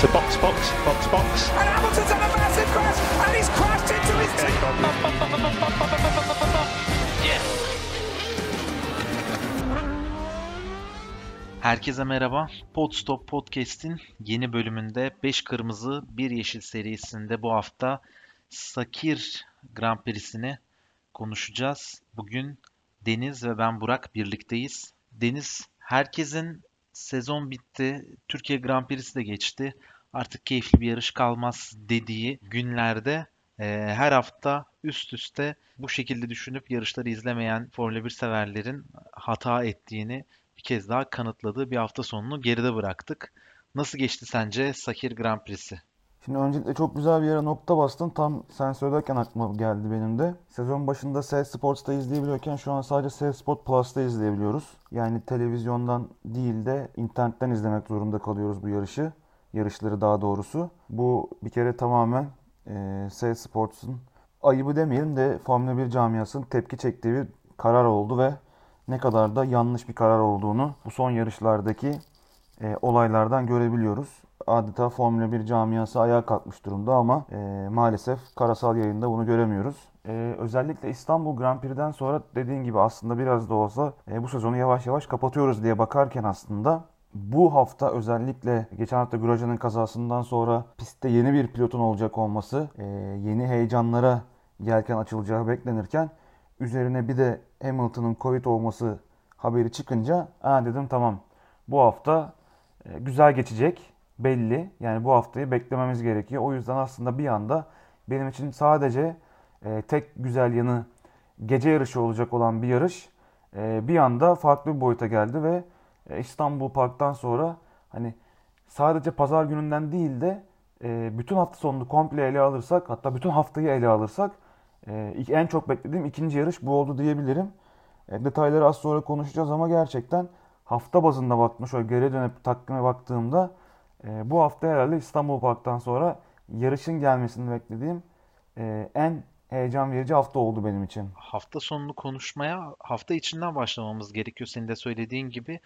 to box, box, box, box. And Hamilton's had a massive crash, and he's crashed into his team. Herkese merhaba. Podstop Podcast'in yeni bölümünde 5 Kırmızı 1 Yeşil serisinde bu hafta Sakir Grand Prix'sini konuşacağız. Bugün Deniz ve ben Burak birlikteyiz. Deniz, herkesin sezon bitti, Türkiye Grand Prix'si de geçti. Artık keyifli bir yarış kalmaz dediği günlerde e, her hafta üst üste bu şekilde düşünüp yarışları izlemeyen Formula 1 severlerin hata ettiğini bir kez daha kanıtladığı bir hafta sonunu geride bıraktık. Nasıl geçti sence Sakir Grand Prix'si? Şimdi öncelikle çok güzel bir yere nokta bastın. Tam sen söylerken aklıma geldi benim de. Sezon başında S Sports'ta izleyebiliyorken şu an sadece S Sport Plus'ta izleyebiliyoruz. Yani televizyondan değil de internetten izlemek zorunda kalıyoruz bu yarışı. Yarışları daha doğrusu. Bu bir kere tamamen e, S Sports'un ayıbı demeyelim de Formula 1 camiasının tepki çektiği bir karar oldu ve ne kadar da yanlış bir karar olduğunu bu son yarışlardaki e, olaylardan görebiliyoruz. Adeta Formula 1 camiası ayağa kalkmış durumda ama e, maalesef karasal yayında bunu göremiyoruz. E, özellikle İstanbul Grand Prix'den sonra dediğin gibi aslında biraz da olsa e, bu sezonu yavaş yavaş kapatıyoruz diye bakarken aslında bu hafta özellikle geçen hafta Grosjean'ın kazasından sonra pistte yeni bir pilotun olacak olması, e, yeni heyecanlara yelken açılacağı beklenirken üzerine bir de Hamilton'ın Covid olması haberi çıkınca ha dedim tamam bu hafta e, güzel geçecek belli. Yani bu haftayı beklememiz gerekiyor. O yüzden aslında bir anda benim için sadece e, tek güzel yanı gece yarışı olacak olan bir yarış e, bir anda farklı bir boyuta geldi ve e, İstanbul Park'tan sonra hani sadece pazar gününden değil de e, bütün hafta sonunu komple ele alırsak hatta bütün haftayı ele alırsak e, en çok beklediğim ikinci yarış bu oldu diyebilirim. E, detayları az sonra konuşacağız ama gerçekten hafta bazında baktım şöyle geri dönüp takvime baktığımda e, bu hafta herhalde İstanbul Park'tan sonra yarışın gelmesini beklediğim e, en heyecan verici hafta oldu benim için. Hafta sonunu konuşmaya hafta içinden başlamamız gerekiyor. Senin de söylediğin gibi.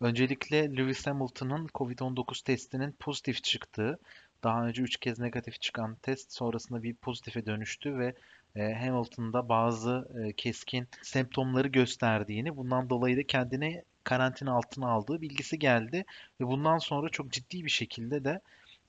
Öncelikle Lewis Hamilton'ın Covid-19 testinin pozitif çıktığı, daha önce 3 kez negatif çıkan test sonrasında bir pozitife dönüştü ve e, Hamilton'da bazı e, keskin semptomları gösterdiğini, bundan dolayı da kendini karantina altına aldığı bilgisi geldi ve bundan sonra çok ciddi bir şekilde de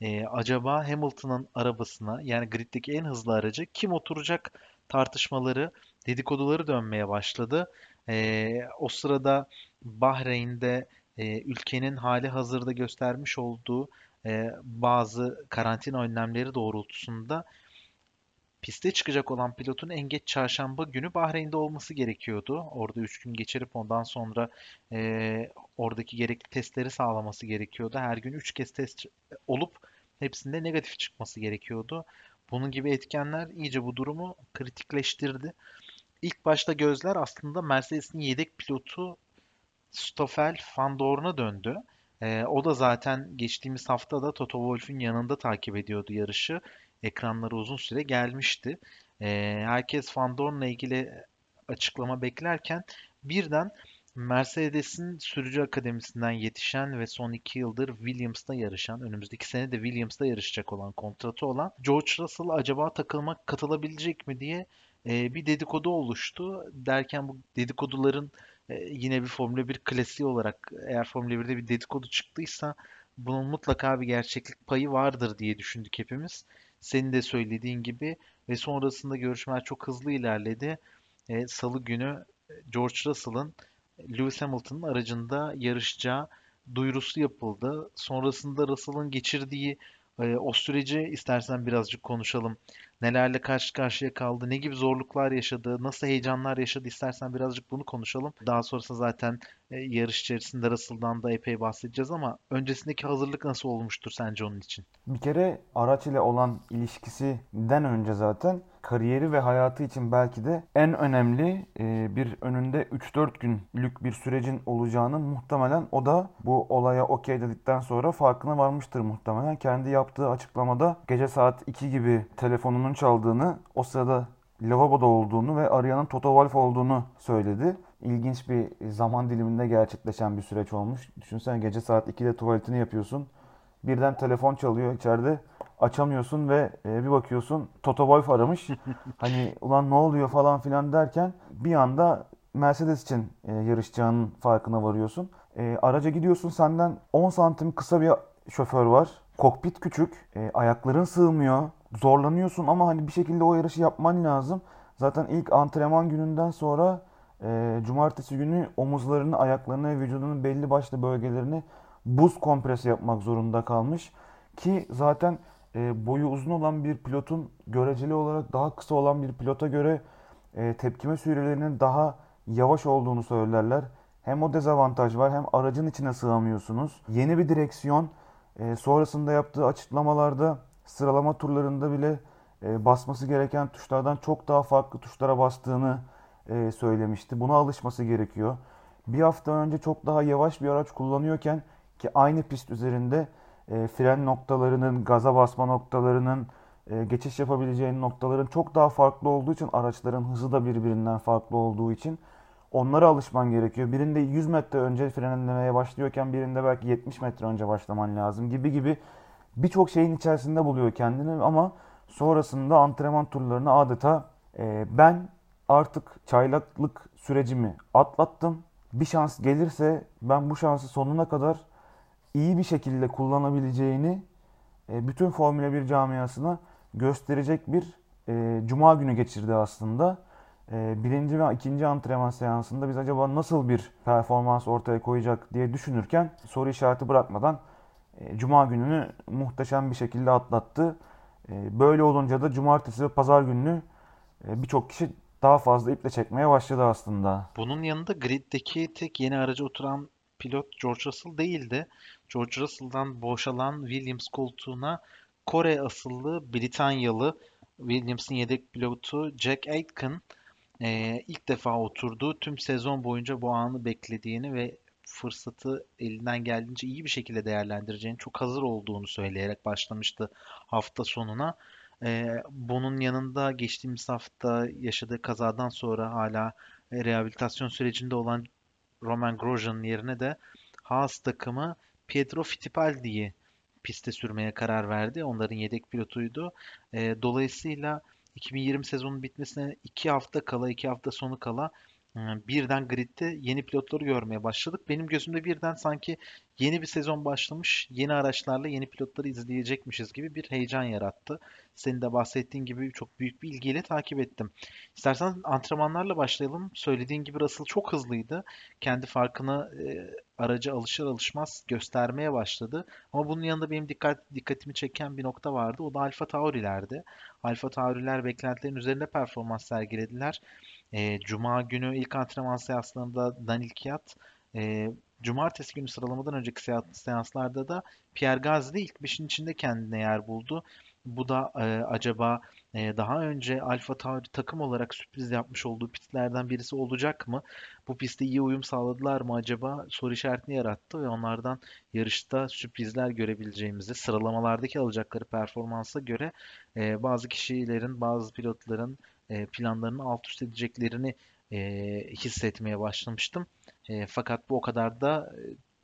e, acaba Hamilton'ın arabasına yani griddeki en hızlı aracı kim oturacak tartışmaları, dedikoduları dönmeye başladı. E, o sırada Bahreyn'de e, ülkenin hali hazırda göstermiş olduğu e, bazı karantina önlemleri doğrultusunda piste çıkacak olan pilotun en geç çarşamba günü Bahreyn'de olması gerekiyordu. Orada 3 gün geçirip ondan sonra e, oradaki gerekli testleri sağlaması gerekiyordu. Her gün 3 kez test olup hepsinde negatif çıkması gerekiyordu. Bunun gibi etkenler iyice bu durumu kritikleştirdi. İlk başta gözler aslında Mercedes'in yedek pilotu Stoffel van Dorn'a döndü. E, o da zaten geçtiğimiz hafta da Toto Wolff'ün yanında takip ediyordu yarışı ekranlara uzun süre gelmişti. E, herkes Van Dorn'la ilgili açıklama beklerken birden Mercedes'in sürücü akademisinden yetişen ve son iki yıldır Williams'ta yarışan, önümüzdeki sene de Williams'ta yarışacak olan, kontratı olan George Russell acaba takılma katılabilecek mi diye e, bir dedikodu oluştu. Derken bu dedikoduların e, yine bir Formula 1 klasiği olarak eğer Formula 1'de bir dedikodu çıktıysa bunun mutlaka bir gerçeklik payı vardır diye düşündük hepimiz. Senin de söylediğin gibi ve sonrasında görüşmeler çok hızlı ilerledi. E, Salı günü George Russell'ın Lewis Hamilton'ın aracında yarışacağı duyurusu yapıldı. Sonrasında Russell'ın geçirdiği e, o süreci istersen birazcık konuşalım. Nelerle karşı karşıya kaldı, ne gibi zorluklar yaşadı, nasıl heyecanlar yaşadı istersen birazcık bunu konuşalım. Daha sonrası zaten e, yarış içerisinde Russell'dan da epey bahsedeceğiz ama öncesindeki hazırlık nasıl olmuştur sence onun için? Bir kere araç ile olan ilişkisinden önce zaten kariyeri ve hayatı için belki de en önemli e, bir önünde 3-4 günlük bir sürecin olacağının muhtemelen o da bu olaya okey dedikten sonra farkına varmıştır muhtemelen. Kendi yaptığı açıklamada gece saat 2 gibi telefonunun çaldığını, o sırada lavaboda olduğunu ve arayanın Toto Wolff olduğunu söyledi. İlginç bir zaman diliminde gerçekleşen bir süreç olmuş. Düşünsene gece saat 2'de tuvaletini yapıyorsun. birden telefon çalıyor içeride. Açamıyorsun ve e, bir bakıyorsun Toto Wolff aramış. hani ulan ne oluyor falan filan derken bir anda Mercedes için e, yarışacağının farkına varıyorsun. E, araca gidiyorsun senden 10 santim kısa bir şoför var. Kokpit küçük. E, ayakların sığmıyor. Zorlanıyorsun ama hani bir şekilde o yarışı yapman lazım. Zaten ilk antrenman gününden sonra e, cumartesi günü omuzlarını, ayaklarını ve vücudunun belli başlı bölgelerini buz kompresi yapmak zorunda kalmış. Ki zaten e, boyu uzun olan bir pilotun göreceli olarak daha kısa olan bir pilota göre e, tepkime sürelerinin daha yavaş olduğunu söylerler. Hem o dezavantaj var hem aracın içine sığamıyorsunuz. Yeni bir direksiyon e, sonrasında yaptığı açıklamalarda sıralama turlarında bile e, basması gereken tuşlardan çok daha farklı tuşlara bastığını e, söylemişti. Buna alışması gerekiyor. Bir hafta önce çok daha yavaş bir araç kullanıyorken ki aynı pist üzerinde e, fren noktalarının, gaza basma noktalarının, e, geçiş yapabileceğin noktaların çok daha farklı olduğu için araçların hızı da birbirinden farklı olduğu için onlara alışman gerekiyor. Birinde 100 metre önce frenlemeye başlıyorken birinde belki 70 metre önce başlaman lazım gibi gibi birçok şeyin içerisinde buluyor kendini ama sonrasında antrenman turlarını adeta e, ben artık çaylaklık sürecimi atlattım. Bir şans gelirse ben bu şansı sonuna kadar iyi bir şekilde kullanabileceğini e, bütün Formula 1 camiasına gösterecek bir e, cuma günü geçirdi aslında. E, birinci ve ikinci antrenman seansında biz acaba nasıl bir performans ortaya koyacak diye düşünürken soru işareti bırakmadan e, cuma gününü muhteşem bir şekilde atlattı. E, böyle olunca da cumartesi ve pazar gününü e, birçok kişi daha fazla iple çekmeye başladı aslında. Bunun yanında griddeki tek yeni araca oturan pilot George Russell değildi. George Russell'dan boşalan Williams koltuğuna Kore asıllı Britanyalı Williams'ın yedek pilotu Jack Aitken e, ilk defa oturdu. Tüm sezon boyunca bu anı beklediğini ve fırsatı elinden geldiğince iyi bir şekilde değerlendireceğini, çok hazır olduğunu söyleyerek başlamıştı hafta sonuna. E, bunun yanında geçtiğimiz hafta yaşadığı kazadan sonra hala e, rehabilitasyon sürecinde olan Roman Grosjean'ın yerine de Haas takımı Pietro Fittipaldi'yi piste sürmeye karar verdi. Onların yedek pilotuydu. E, dolayısıyla 2020 sezonun bitmesine 2 hafta kala, 2 hafta sonu kala birden gridde yeni pilotları görmeye başladık. Benim gözümde birden sanki yeni bir sezon başlamış, yeni araçlarla yeni pilotları izleyecekmişiz gibi bir heyecan yarattı. Senin de bahsettiğin gibi çok büyük bir ilgiyle takip ettim. İstersen antrenmanlarla başlayalım. Söylediğin gibi Russell çok hızlıydı. Kendi farkını e, aracı alışır alışmaz göstermeye başladı. Ama bunun yanında benim dikkat dikkatimi çeken bir nokta vardı. O da Alfa Tauri'lerdi. Alfa Tauri'ler beklentilerin üzerinde performans sergilediler. E, Cuma günü ilk antrenman seanslarında Daniel Kiat, e, Cumartesi günü sıralamadan önceki seanslarda da Pierre Gasly ilk 5'in içinde kendine yer buldu. Bu da e, acaba e, daha önce Alfa Tauri takım olarak sürpriz yapmış olduğu pistlerden birisi olacak mı? Bu pistte iyi uyum sağladılar mı acaba? Soru işaretini yarattı ve onlardan yarışta sürprizler görebileceğimizi sıralamalardaki alacakları performansa göre e, bazı kişilerin, bazı pilotların e, planlarını alt üst edeceklerini e, hissetmeye başlamıştım. E, fakat bu o kadar da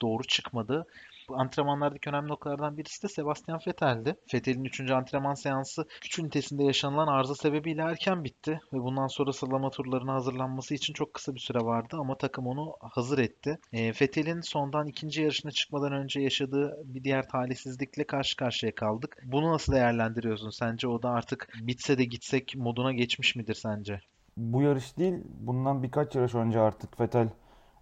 doğru çıkmadı. Antrenmanlardaki önemli noktalardan birisi de Sebastian Vettel'di. Vettel'in 3. antrenman seansı güç ünitesinde yaşanılan arıza sebebiyle erken bitti ve bundan sonra sıralama turlarına hazırlanması için çok kısa bir süre vardı ama takım onu hazır etti. E, Vettel'in sondan ikinci yarışına çıkmadan önce yaşadığı bir diğer talihsizlikle karşı karşıya kaldık. Bunu nasıl değerlendiriyorsun? Sence o da artık bitse de gitsek moduna geçmiş midir sence? Bu yarış değil, bundan birkaç yarış önce artık Vettel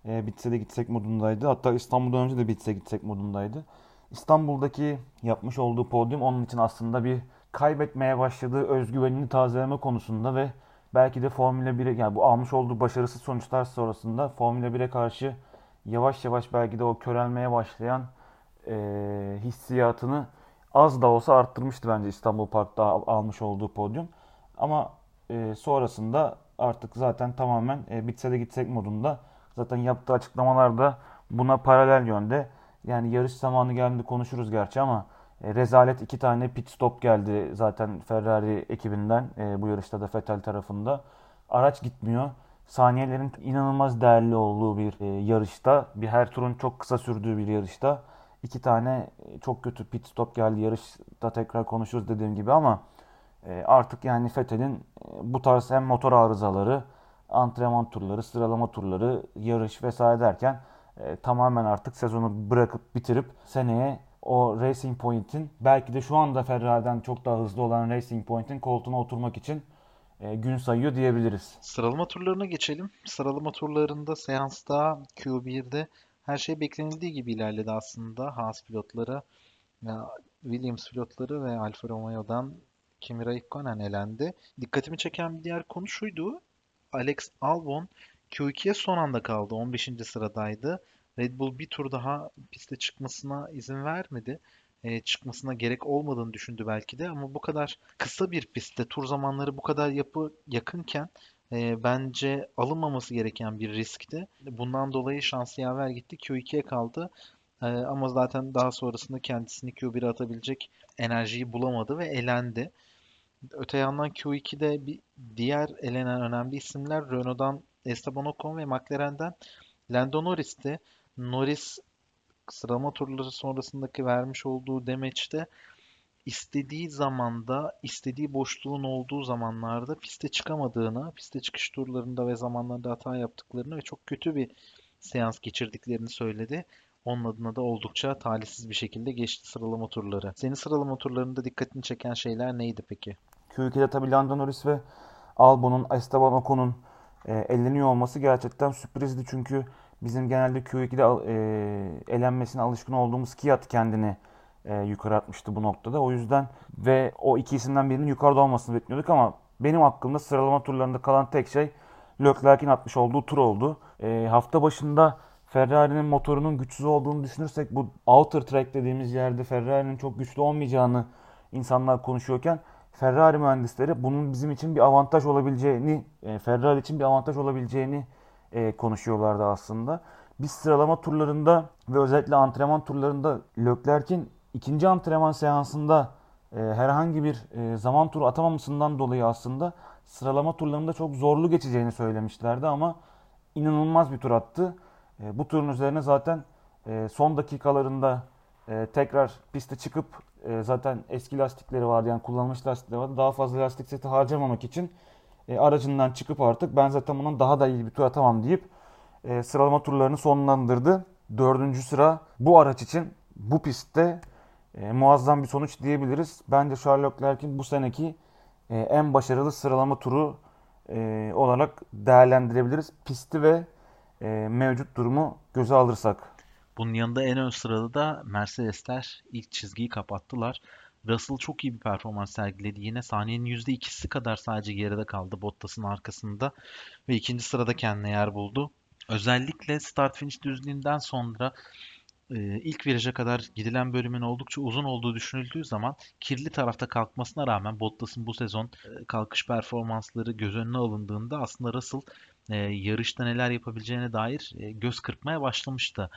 e, bitse de gitsek modundaydı. Hatta İstanbul'dan önce de bitse gitsek modundaydı. İstanbul'daki yapmış olduğu podyum onun için aslında bir kaybetmeye başladığı özgüvenini tazeleme konusunda ve belki de Formula 1'e yani bu almış olduğu başarısız sonuçlar sonrasında Formula 1'e karşı yavaş yavaş belki de o körelmeye başlayan e, hissiyatını az da olsa arttırmıştı bence İstanbul Park'ta almış olduğu podyum. Ama e, sonrasında artık zaten tamamen e, bitse de gitsek modunda Zaten yaptığı açıklamalarda buna paralel yönde. Yani yarış zamanı geldi konuşuruz gerçi ama e, rezalet iki tane pit stop geldi zaten Ferrari ekibinden e, bu yarışta da Vettel tarafında. Araç gitmiyor. Saniyelerin inanılmaz değerli olduğu bir e, yarışta, bir her turun çok kısa sürdüğü bir yarışta iki tane çok kötü pit stop geldi. Yarışta tekrar konuşuruz dediğim gibi ama e, artık yani Fethel'in e, bu tarz hem motor arızaları, antrenman turları, sıralama turları, yarış vesaire derken e, tamamen artık sezonu bırakıp bitirip seneye o Racing Point'in belki de şu anda Ferrari'den çok daha hızlı olan Racing Point'in koltuğuna oturmak için e, gün sayıyor diyebiliriz. Sıralama turlarına geçelim. Sıralama turlarında seansta Q1'de her şey beklenildiği gibi ilerledi aslında. Haas pilotları, Williams pilotları ve Alfa Romeo'dan Kimi Raikkonen elendi. Dikkatimi çeken bir diğer konu şuydu. Alex Albon Q2'ye son anda kaldı. 15. sıradaydı. Red Bull bir tur daha piste çıkmasına izin vermedi. E, çıkmasına gerek olmadığını düşündü belki de ama bu kadar kısa bir pistte tur zamanları bu kadar yapı yakınken e, bence alınmaması gereken bir riskti. Bundan dolayı şansı yaver gitti. Q2'ye kaldı. E, ama zaten daha sonrasında kendisini Q1'e atabilecek enerjiyi bulamadı ve elendi. Öte yandan Q2'de bir diğer elenen önemli isimler Renault'dan Esteban Ocon ve McLaren'den Lando Norris'ti. Norris sıralama turları sonrasındaki vermiş olduğu demeçte istediği zamanda, istediği boşluğun olduğu zamanlarda piste çıkamadığını, piste çıkış turlarında ve zamanlarda hata yaptıklarını ve çok kötü bir seans geçirdiklerini söyledi. Onun adına da oldukça talihsiz bir şekilde geçti sıralama turları. Senin sıralama turlarında dikkatini çeken şeyler neydi peki? Q2'de tabii Lando Norris ve Albon'un, Esteban Ocon'un e, eleniyor olması gerçekten sürprizdi. Çünkü bizim genelde Q2'de e, elenmesine alışkın olduğumuz Kiat kendini e, yukarı atmıştı bu noktada. O yüzden ve o iki isimden birinin yukarıda olmasını bekliyorduk ama benim aklımda sıralama turlarında kalan tek şey Leclerc'in atmış olduğu tur oldu. E, hafta başında Ferrari'nin motorunun güçsüz olduğunu düşünürsek bu outer track dediğimiz yerde Ferrari'nin çok güçlü olmayacağını insanlar konuşuyorken Ferrari mühendisleri bunun bizim için bir avantaj olabileceğini, e, Ferrari için bir avantaj olabileceğini e, konuşuyorlardı aslında. Biz sıralama turlarında ve özellikle antrenman turlarında Leclerc'in ikinci antrenman seansında e, herhangi bir zaman turu atamamasından dolayı aslında sıralama turlarında çok zorlu geçeceğini söylemişlerdi ama inanılmaz bir tur attı. Bu turun üzerine zaten son dakikalarında tekrar piste çıkıp e, zaten eski lastikleri vardı yani kullanılmış lastikleri vardı. Daha fazla lastik seti harcamamak için e, aracından çıkıp artık ben zaten bundan daha da iyi bir tur atamam deyip e, sıralama turlarını sonlandırdı. Dördüncü sıra bu araç için bu pistte e, muazzam bir sonuç diyebiliriz. Bence Charles Leclerc'in bu seneki e, en başarılı sıralama turu e, olarak değerlendirebiliriz. Pisti ve e, mevcut durumu göze alırsak. Bunun yanında en ön sırada da Mercedesler ilk çizgiyi kapattılar. Russell çok iyi bir performans sergiledi. Yine saniyenin %2'si kadar sadece geride kaldı Bottas'ın arkasında ve ikinci sırada kendine yer buldu. Özellikle start finish düzlüğünden sonra e, ilk viraja kadar gidilen bölümün oldukça uzun olduğu düşünüldüğü zaman kirli tarafta kalkmasına rağmen Bottas'ın bu sezon e, kalkış performansları göz önüne alındığında aslında Russell e, yarışta neler yapabileceğine dair göz kırpmaya başlamıştı.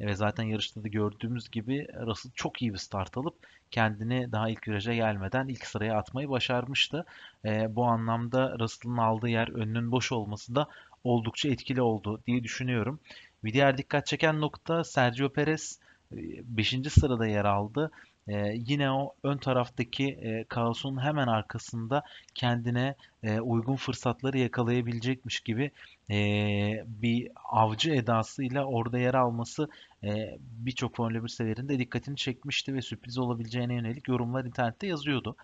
E, ve zaten yarışta da gördüğümüz gibi Russell çok iyi bir start alıp kendini daha ilk viraja gelmeden ilk sıraya atmayı başarmıştı. E, bu anlamda Russell'ın aldığı yer önünün boş olması da oldukça etkili oldu diye düşünüyorum. Bir diğer dikkat çeken nokta Sergio Perez 5. E, sırada yer aldı. Ee, yine o ön taraftaki e, kaosun hemen arkasında kendine e, uygun fırsatları yakalayabilecekmiş gibi e, bir avcı edasıyla orada yer alması e, birçok Formula 1 severinde dikkatini çekmişti ve sürpriz olabileceğine yönelik yorumlar internette yazıyordu.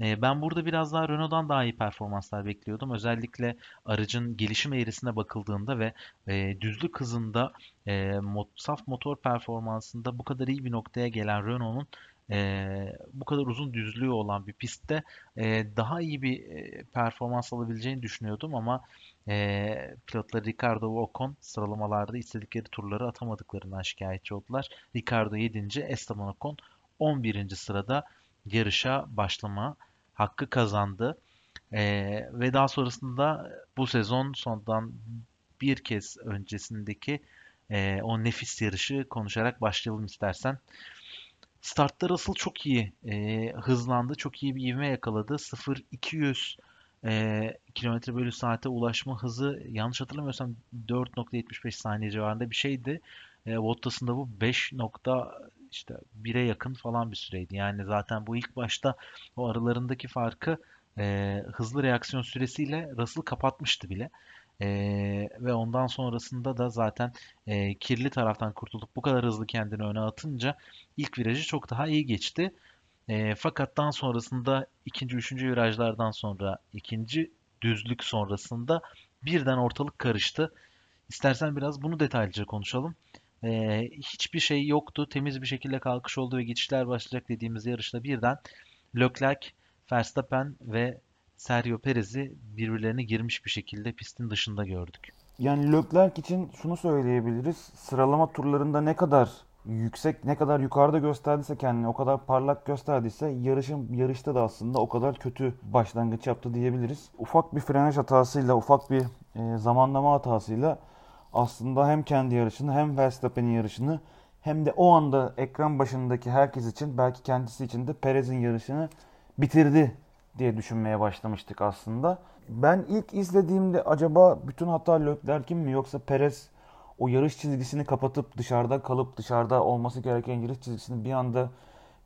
E, ben burada biraz daha Renault'dan daha iyi performanslar bekliyordum. Özellikle aracın gelişim eğrisine bakıldığında ve e, düzlük hızında e, mot saf motor performansında bu kadar iyi bir noktaya gelen Renault'un e, bu kadar uzun düzlüğü olan bir pistte e, daha iyi bir performans alabileceğini düşünüyordum ama e, pilotları Ricardo ve Ocon sıralamalarda istedikleri turları atamadıklarından şikayetçi oldular. Ricardo 7. Esteban Ocon 11. sırada yarışa başlama hakkı kazandı. E, ve daha sonrasında bu sezon sondan bir kez öncesindeki e, o nefis yarışı konuşarak başlayalım istersen. Startta Russell çok iyi e, hızlandı. Çok iyi bir ivme yakaladı. 0-200 e, km bölü saate ulaşma hızı yanlış hatırlamıyorsam 4.75 saniye civarında bir şeydi. E, Bottas'ın da bu 5. işte 1'e yakın falan bir süreydi. Yani zaten bu ilk başta o aralarındaki farkı e, hızlı reaksiyon süresiyle Russell kapatmıştı bile. E, ve ondan sonrasında da zaten e, kirli taraftan kurtulup bu kadar hızlı kendini öne atınca ilk virajı çok daha iyi geçti. E, fakat daha sonrasında ikinci, üçüncü virajlardan sonra ikinci düzlük sonrasında birden ortalık karıştı. İstersen biraz bunu detaylıca konuşalım. Ee, hiçbir şey yoktu. Temiz bir şekilde kalkış oldu ve geçişler başlayacak dediğimiz yarışta birden Leclerc, Verstappen ve Sergio Perez'i birbirlerine girmiş bir şekilde pistin dışında gördük. Yani Leclerc için şunu söyleyebiliriz. Sıralama turlarında ne kadar yüksek, ne kadar yukarıda gösterdiyse kendini, o kadar parlak gösterdiyse yarışın yarışta da aslında o kadar kötü başlangıç yaptı diyebiliriz. Ufak bir frenaj hatasıyla, ufak bir e, zamanlama hatasıyla aslında hem kendi yarışını hem Verstappen'in yarışını hem de o anda ekran başındaki herkes için belki kendisi için de Perez'in yarışını bitirdi diye düşünmeye başlamıştık aslında. Ben ilk izlediğimde acaba bütün hata Leclerc'in mi yoksa Perez o yarış çizgisini kapatıp dışarıda kalıp dışarıda olması gereken yarış çizgisini bir anda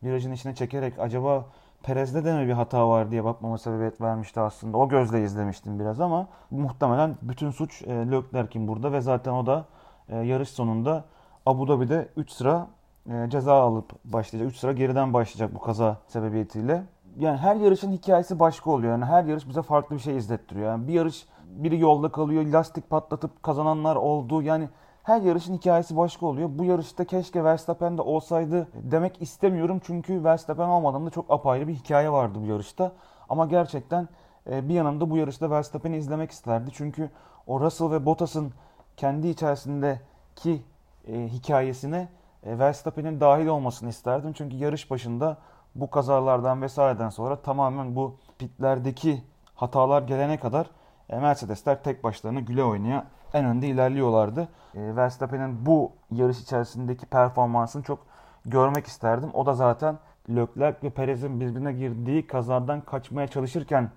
virajın içine çekerek acaba Perez'de de mi bir hata var diye bakmama sebebiyet vermişti aslında. O gözle izlemiştim biraz ama muhtemelen bütün suç e, Leclerc'in burada ve zaten o da e, yarış sonunda Abu Dhabi'de 3 sıra e, ceza alıp başlayacak. 3 sıra geriden başlayacak bu kaza sebebiyetiyle. Yani her yarışın hikayesi başka oluyor. Yani her yarış bize farklı bir şey izlettiriyor. Yani bir yarış biri yolda kalıyor, lastik patlatıp kazananlar oldu. Yani her yarışın hikayesi başka oluyor. Bu yarışta keşke Verstappen de olsaydı demek istemiyorum. Çünkü Verstappen olmadığında çok apayrı bir hikaye vardı bu yarışta. Ama gerçekten e, bir yanımda bu yarışta Verstappen'i izlemek isterdi. Çünkü o Russell ve Bottas'ın kendi içerisindeki e, hikayesine e, Verstappen'in dahil olmasını isterdim. Çünkü yarış başında bu kazalardan vesaireden sonra tamamen bu pitlerdeki hatalar gelene kadar Mercedesler tek başlarına güle oynaya en önde ilerliyorlardı. Verstappen'in bu yarış içerisindeki performansını çok görmek isterdim. O da zaten Leclerc ve Perez'in birbirine girdiği kazadan kaçmaya çalışırken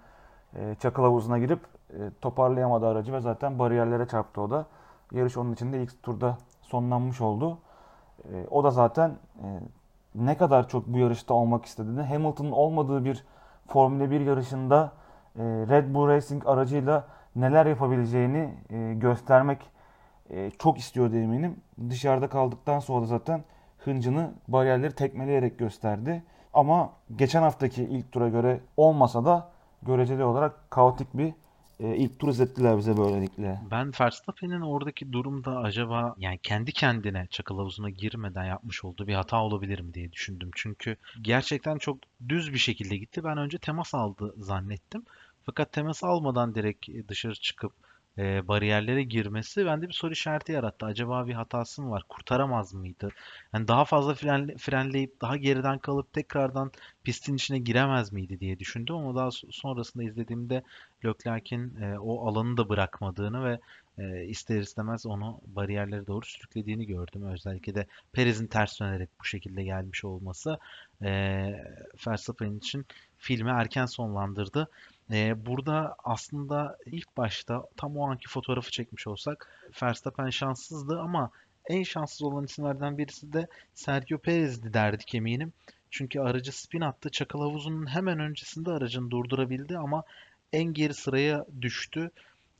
çakıl havuzuna girip toparlayamadı aracı ve zaten bariyerlere çarptı o da. Yarış onun için de ilk turda sonlanmış oldu. O da zaten ne kadar çok bu yarışta olmak istediğini, Hamilton'ın olmadığı bir Formula 1 yarışında Red Bull Racing aracıyla neler yapabileceğini göstermek çok istiyordu eminim. Dışarıda kaldıktan sonra da zaten hıncını bariyerleri tekmeleyerek gösterdi. Ama geçen haftaki ilk tura göre olmasa da göreceli olarak kaotik bir e, ilk tur izlettiler bize böylelikle. Ben Verstappen'in oradaki durumda acaba yani kendi kendine çakıl havuzuna girmeden yapmış olduğu bir hata olabilir mi diye düşündüm. Çünkü gerçekten çok düz bir şekilde gitti. Ben önce temas aldı zannettim. Fakat temas almadan direkt dışarı çıkıp e, bariyerlere girmesi bende bir soru işareti yarattı. Acaba bir hatası mı var? Kurtaramaz mıydı? Yani daha fazla frenle, frenleyip daha geriden kalıp tekrardan pistin içine giremez miydi diye düşündüm ama daha sonrasında izlediğimde Leclerc'in e, o alanı da bırakmadığını ve e, ister istemez onu bariyerlere doğru sürüklediğini gördüm. Özellikle de Perez'in ters dönerek bu şekilde gelmiş olması e, Verstappen için filmi erken sonlandırdı. Ee, burada aslında ilk başta tam o anki fotoğrafı çekmiş olsak Verstappen şanssızdı ama en şanssız olan isimlerden birisi de Sergio Perez'di derdik eminim. Çünkü aracı spin attı. Çakıl havuzunun hemen öncesinde aracını durdurabildi ama en geri sıraya düştü.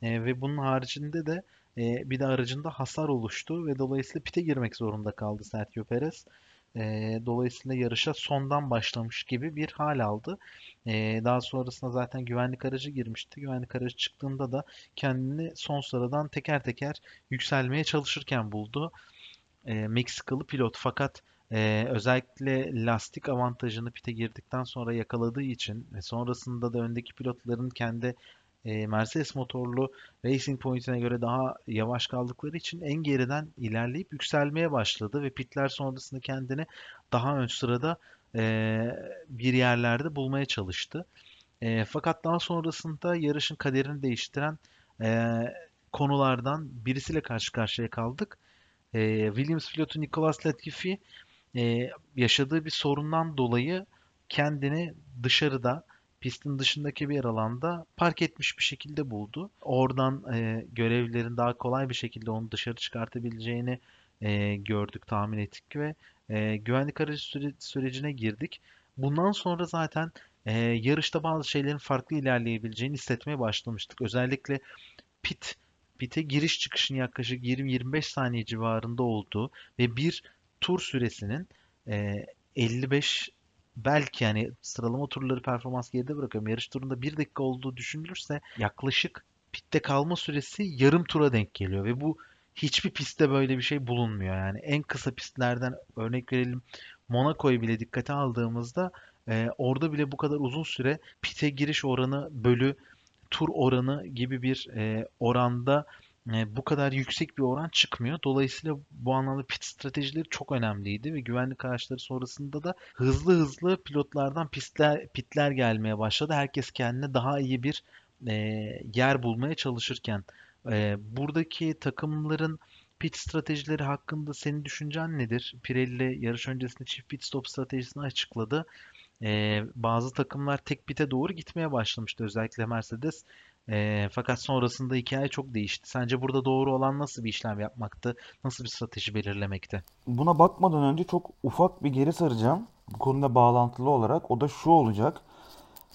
E, ve bunun haricinde de e, bir de aracında hasar oluştu ve dolayısıyla pite girmek zorunda kaldı Sergio Perez. E, dolayısıyla yarışa sondan başlamış gibi bir hal aldı. E, daha sonrasında zaten güvenlik aracı girmişti. Güvenlik aracı çıktığında da kendini son sıradan teker teker yükselmeye çalışırken buldu. E, Meksikalı pilot fakat ee, özellikle lastik avantajını pite girdikten sonra yakaladığı için ve sonrasında da öndeki pilotların kendi e, Mercedes motorlu Racing Point'ine göre daha yavaş kaldıkları için en geriden ilerleyip yükselmeye başladı ve pitler sonrasında kendini daha ön sırada e, bir yerlerde bulmaya çalıştı. E, fakat daha sonrasında yarışın kaderini değiştiren e, konulardan birisiyle karşı karşıya kaldık. Williams pilotu Nicolas Latifi yaşadığı bir sorundan dolayı kendini dışarıda pistin dışındaki bir alanda park etmiş bir şekilde buldu. Oradan e, görevlilerin daha kolay bir şekilde onu dışarı çıkartabileceğini e, gördük, tahmin ettik ve e, güvenlik aracı süre- sürecine girdik. Bundan sonra zaten e, yarışta bazı şeylerin farklı ilerleyebileceğini hissetmeye başlamıştık. Özellikle pit, pit'e giriş çıkışın yaklaşık 20-25 saniye civarında olduğu ve bir tur süresinin e, 55 belki yani sıralama turları performans geride bırakıyorum. Yarış turunda 1 dakika olduğu düşünülürse yaklaşık pitte kalma süresi yarım tura denk geliyor ve bu hiçbir pistte böyle bir şey bulunmuyor. Yani en kısa pistlerden örnek verelim Monaco'yu bile dikkate aldığımızda e, orada bile bu kadar uzun süre pite giriş oranı bölü tur oranı gibi bir e, oranda e, bu kadar yüksek bir oran çıkmıyor. Dolayısıyla bu anlamda pit stratejileri çok önemliydi ve güvenlik araçları sonrasında da hızlı hızlı pilotlardan pistler, pitler gelmeye başladı. Herkes kendine daha iyi bir e, yer bulmaya çalışırken e, buradaki takımların pit stratejileri hakkında senin düşüncen nedir? Pirelli yarış öncesinde çift pit stop stratejisini açıkladı. E, bazı takımlar tek pite doğru gitmeye başlamıştı özellikle Mercedes. E, fakat sonrasında hikaye çok değişti. Sence burada doğru olan nasıl bir işlem yapmaktı? Nasıl bir strateji belirlemekti? Buna bakmadan önce çok ufak bir geri saracağım. Bu konuda bağlantılı olarak. O da şu olacak.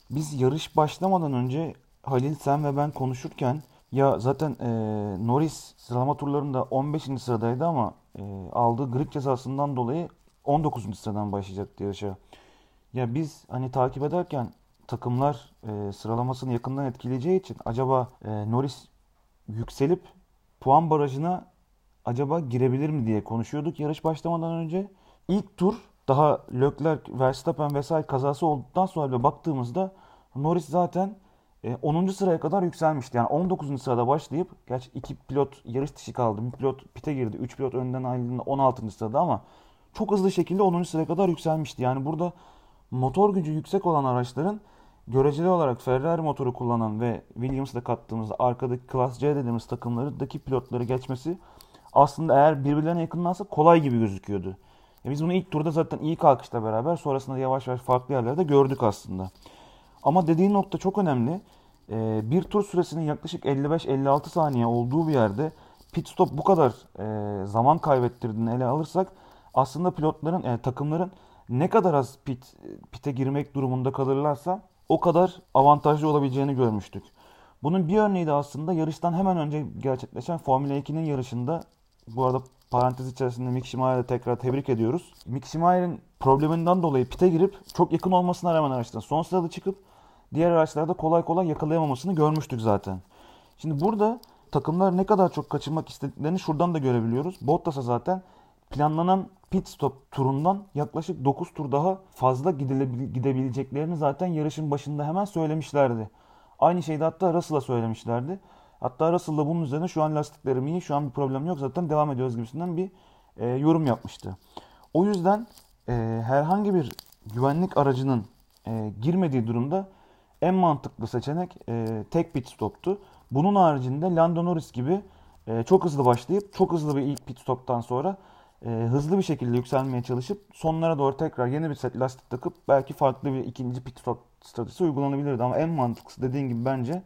Biz yarış başlamadan önce Halil sen ve ben konuşurken ya zaten e, Norris sıralama turlarında 15. sıradaydı ama e, aldığı grip cezasından dolayı 19. sıradan başlayacaktı yarışa. Ya biz hani takip ederken takımlar e, sıralamasını yakından etkileyeceği için acaba e, Norris yükselip puan barajına acaba girebilir mi diye konuşuyorduk yarış başlamadan önce. İlk tur daha Leclerc, Verstappen vesaire kazası olduktan sonra bile baktığımızda Norris zaten e, 10. sıraya kadar yükselmişti. Yani 19. sırada başlayıp gerçi iki pilot yarış dışı kaldı. Bir pilot pite girdi. 3 pilot önden ayrıldığında 16. sırada ama çok hızlı şekilde 10. sıraya kadar yükselmişti. Yani burada motor gücü yüksek olan araçların göreceli olarak Ferrari motoru kullanan ve Williams'da kattığımızda arkadaki Class C dediğimiz takımlardaki pilotları geçmesi aslında eğer birbirlerine yakınlarsa kolay gibi gözüküyordu. E biz bunu ilk turda zaten iyi kalkışla beraber sonrasında yavaş yavaş farklı yerlerde gördük aslında. Ama dediğin nokta çok önemli. E, bir tur süresinin yaklaşık 55-56 saniye olduğu bir yerde pit stop bu kadar e, zaman kaybettirdiğini ele alırsak aslında pilotların, e, takımların ne kadar az pit pite girmek durumunda kalırlarsa o kadar avantajlı olabileceğini görmüştük. Bunun bir örneği de aslında yarıştan hemen önce gerçekleşen Formula 2'nin yarışında bu arada parantez içerisinde Mick Schumacher'ı tekrar tebrik ediyoruz. Mick Schumacher'in probleminden dolayı pite girip çok yakın olmasına rağmen araçtan son sırada çıkıp diğer araçlarda kolay kolay yakalayamamasını görmüştük zaten. Şimdi burada takımlar ne kadar çok kaçırmak istediklerini şuradan da görebiliyoruz. Bottas'a zaten planlanan pit stop turundan yaklaşık 9 tur daha fazla gidebileceklerini zaten yarışın başında hemen söylemişlerdi. Aynı şeyi de hatta Russell'a söylemişlerdi. Hatta Russell da bunun üzerine şu an lastiklerim iyi, şu an bir problem yok zaten devam ediyoruz gibisinden bir e, yorum yapmıştı. O yüzden e, herhangi bir güvenlik aracının e, girmediği durumda en mantıklı seçenek e, tek pit stoptu. Bunun haricinde Lando Norris gibi e, çok hızlı başlayıp çok hızlı bir ilk pit stoptan sonra e, hızlı bir şekilde yükselmeye çalışıp sonlara doğru tekrar yeni bir set lastik takıp belki farklı bir ikinci pit stop stratejisi uygulanabilirdi. Ama en mantıklısı dediğin gibi bence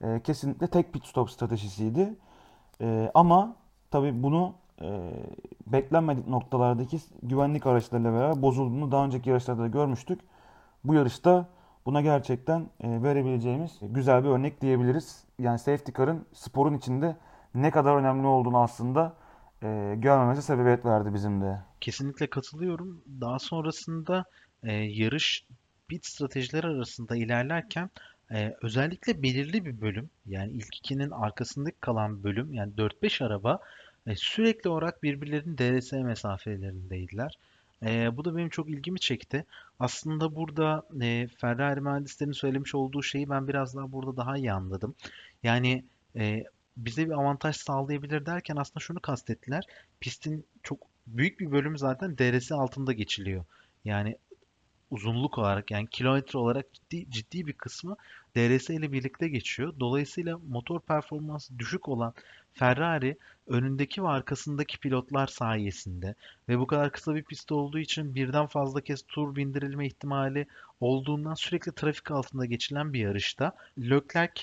e, kesinlikle tek pit stop stratejisiydi. E, ama tabii bunu e, beklenmedik noktalardaki güvenlik araçlarıyla beraber bozulduğunu daha önceki yarışlarda da görmüştük. Bu yarışta buna gerçekten e, verebileceğimiz güzel bir örnek diyebiliriz. Yani safety car'ın sporun içinde ne kadar önemli olduğunu aslında e, görmemesi sebebiyet verdi bizim de. Kesinlikle katılıyorum. Daha sonrasında e, yarış pit stratejileri arasında ilerlerken e, özellikle belirli bir bölüm yani ilk ikinin arkasındaki kalan bölüm yani 4-5 araba e, sürekli olarak birbirlerinin DRS mesafelerindeydiler. E, bu da benim çok ilgimi çekti. Aslında burada e, Ferrari mühendislerinin söylemiş olduğu şeyi ben biraz daha burada daha iyi anladım. Yani e, bize bir avantaj sağlayabilir derken aslında şunu kastettiler. Pistin çok büyük bir bölümü zaten DRS altında geçiliyor. Yani uzunluk olarak yani kilometre olarak ciddi, ciddi bir kısmı DRS ile birlikte geçiyor. Dolayısıyla motor performansı düşük olan Ferrari önündeki ve arkasındaki pilotlar sayesinde ve bu kadar kısa bir pist olduğu için birden fazla kez tur bindirilme ihtimali olduğundan sürekli trafik altında geçilen bir yarışta Leclerc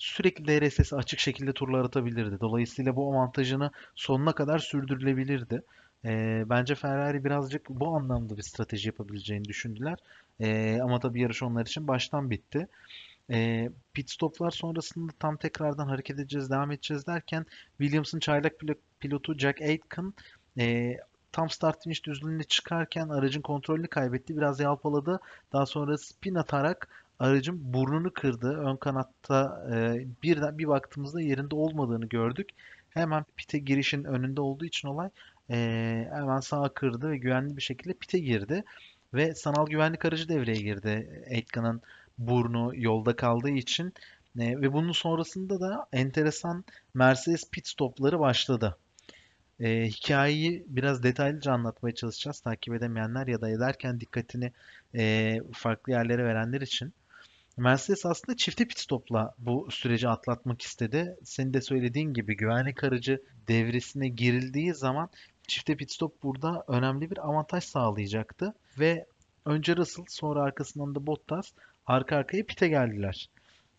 sürekli DRS'si açık şekilde turlar atabilirdi. Dolayısıyla bu avantajını sonuna kadar sürdürülebilirdi. E, bence Ferrari birazcık bu anlamda bir strateji yapabileceğini düşündüler. E, ama tabii yarış onlar için baştan bitti. E, pit stoplar sonrasında tam tekrardan hareket edeceğiz, devam edeceğiz derken Williams'ın çaylak pilotu Jack Aitken e, tam start finish düzlüğüne çıkarken aracın kontrolünü kaybetti. Biraz yalpaladı. Daha sonra spin atarak aracın burnunu kırdı. Ön kanatta e, birden bir baktığımızda yerinde olmadığını gördük. Hemen pite girişin önünde olduğu için olay e, hemen sağa kırdı ve güvenli bir şekilde pite girdi. Ve sanal güvenlik aracı devreye girdi. Aitken'ın burnu yolda kaldığı için e, ve bunun sonrasında da enteresan Mercedes pit stopları başladı. E, hikayeyi biraz detaylıca anlatmaya çalışacağız. Takip edemeyenler ya da ederken dikkatini e, farklı yerlere verenler için. Mercedes aslında çifte pit stopla bu süreci atlatmak istedi. Senin de söylediğin gibi güvenlik aracı devresine girildiği zaman çifte pit stop burada önemli bir avantaj sağlayacaktı. Ve önce Russell sonra arkasından da Bottas arka arkaya pite geldiler.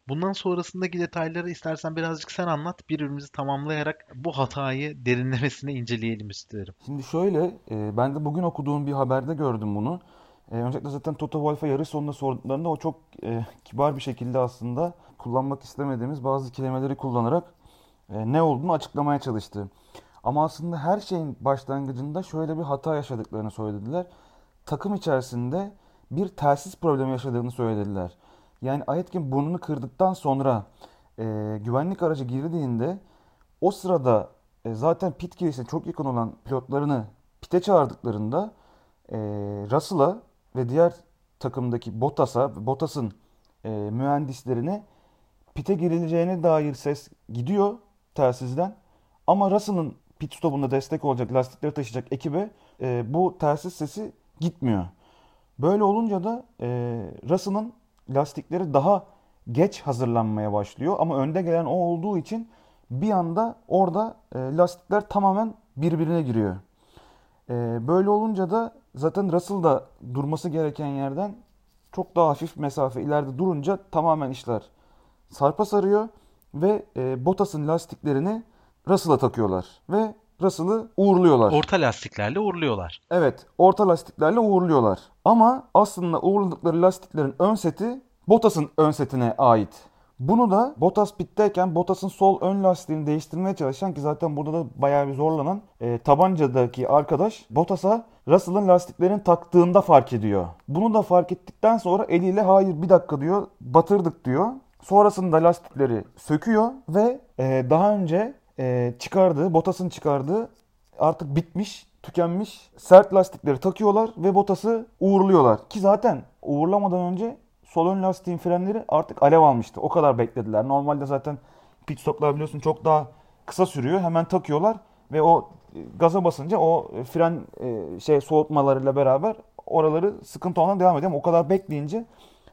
Bundan sonrasındaki detayları istersen birazcık sen anlat. Birbirimizi tamamlayarak bu hatayı derinlemesine inceleyelim istiyorum. Şimdi şöyle, e, ben de bugün okuduğum bir haberde gördüm bunu. E, öncelikle zaten Toto Wolff'a yarış sonunda sorduklarında o çok e, kibar bir şekilde aslında kullanmak istemediğimiz bazı kelimeleri kullanarak e, ne olduğunu açıklamaya çalıştı. Ama aslında her şeyin başlangıcında şöyle bir hata yaşadıklarını söylediler. Takım içerisinde bir telsiz problemi yaşadığını söylediler. Yani Ayetkin burnunu kırdıktan sonra e, güvenlik aracı girdiğinde o sırada e, zaten pit girişine çok yakın olan pilotlarını pite çağırdıklarında e, Russell'a ve diğer takımdaki Bottas'a, Bottas'ın e, mühendislerine pite girileceğine dair ses gidiyor telsizden. Ama Russell'ın pit stopunda destek olacak, lastikleri taşıyacak ekibe e, bu telsiz sesi gitmiyor. Böyle olunca da e, Russell'ın lastikleri daha geç hazırlanmaya başlıyor. Ama önde gelen o olduğu için bir anda orada e, lastikler tamamen birbirine giriyor. E, böyle olunca da zaten Russell da durması gereken yerden çok daha hafif mesafe ileride durunca tamamen işler sarpa sarıyor ve e, Bottas'ın lastiklerini Russell'a takıyorlar ve Russell'ı uğurluyorlar. Orta lastiklerle uğurluyorlar. Evet, orta lastiklerle uğurluyorlar. Ama aslında uğurladıkları lastiklerin ön seti Bottas'ın ön setine ait. Bunu da Bottas pitteyken Bottas'ın sol ön lastiğini değiştirmeye çalışan ki zaten burada da bayağı bir zorlanan e, tabancadaki arkadaş Bottas'a Russell'ın lastiklerini taktığında fark ediyor. Bunu da fark ettikten sonra eliyle hayır bir dakika diyor batırdık diyor. Sonrasında lastikleri söküyor ve e, daha önce e, çıkardığı, Bottas'ın çıkardığı artık bitmiş, tükenmiş sert lastikleri takıyorlar ve Bottas'ı uğurluyorlar. Ki zaten uğurlamadan önce sol ön lastiğin frenleri artık alev almıştı. O kadar beklediler. Normalde zaten pit stoplar biliyorsun çok daha kısa sürüyor. Hemen takıyorlar ve o e, gaza basınca o fren e, şey soğutmalarıyla beraber oraları sıkıntı olmaya devam ediyor. Ama o kadar bekleyince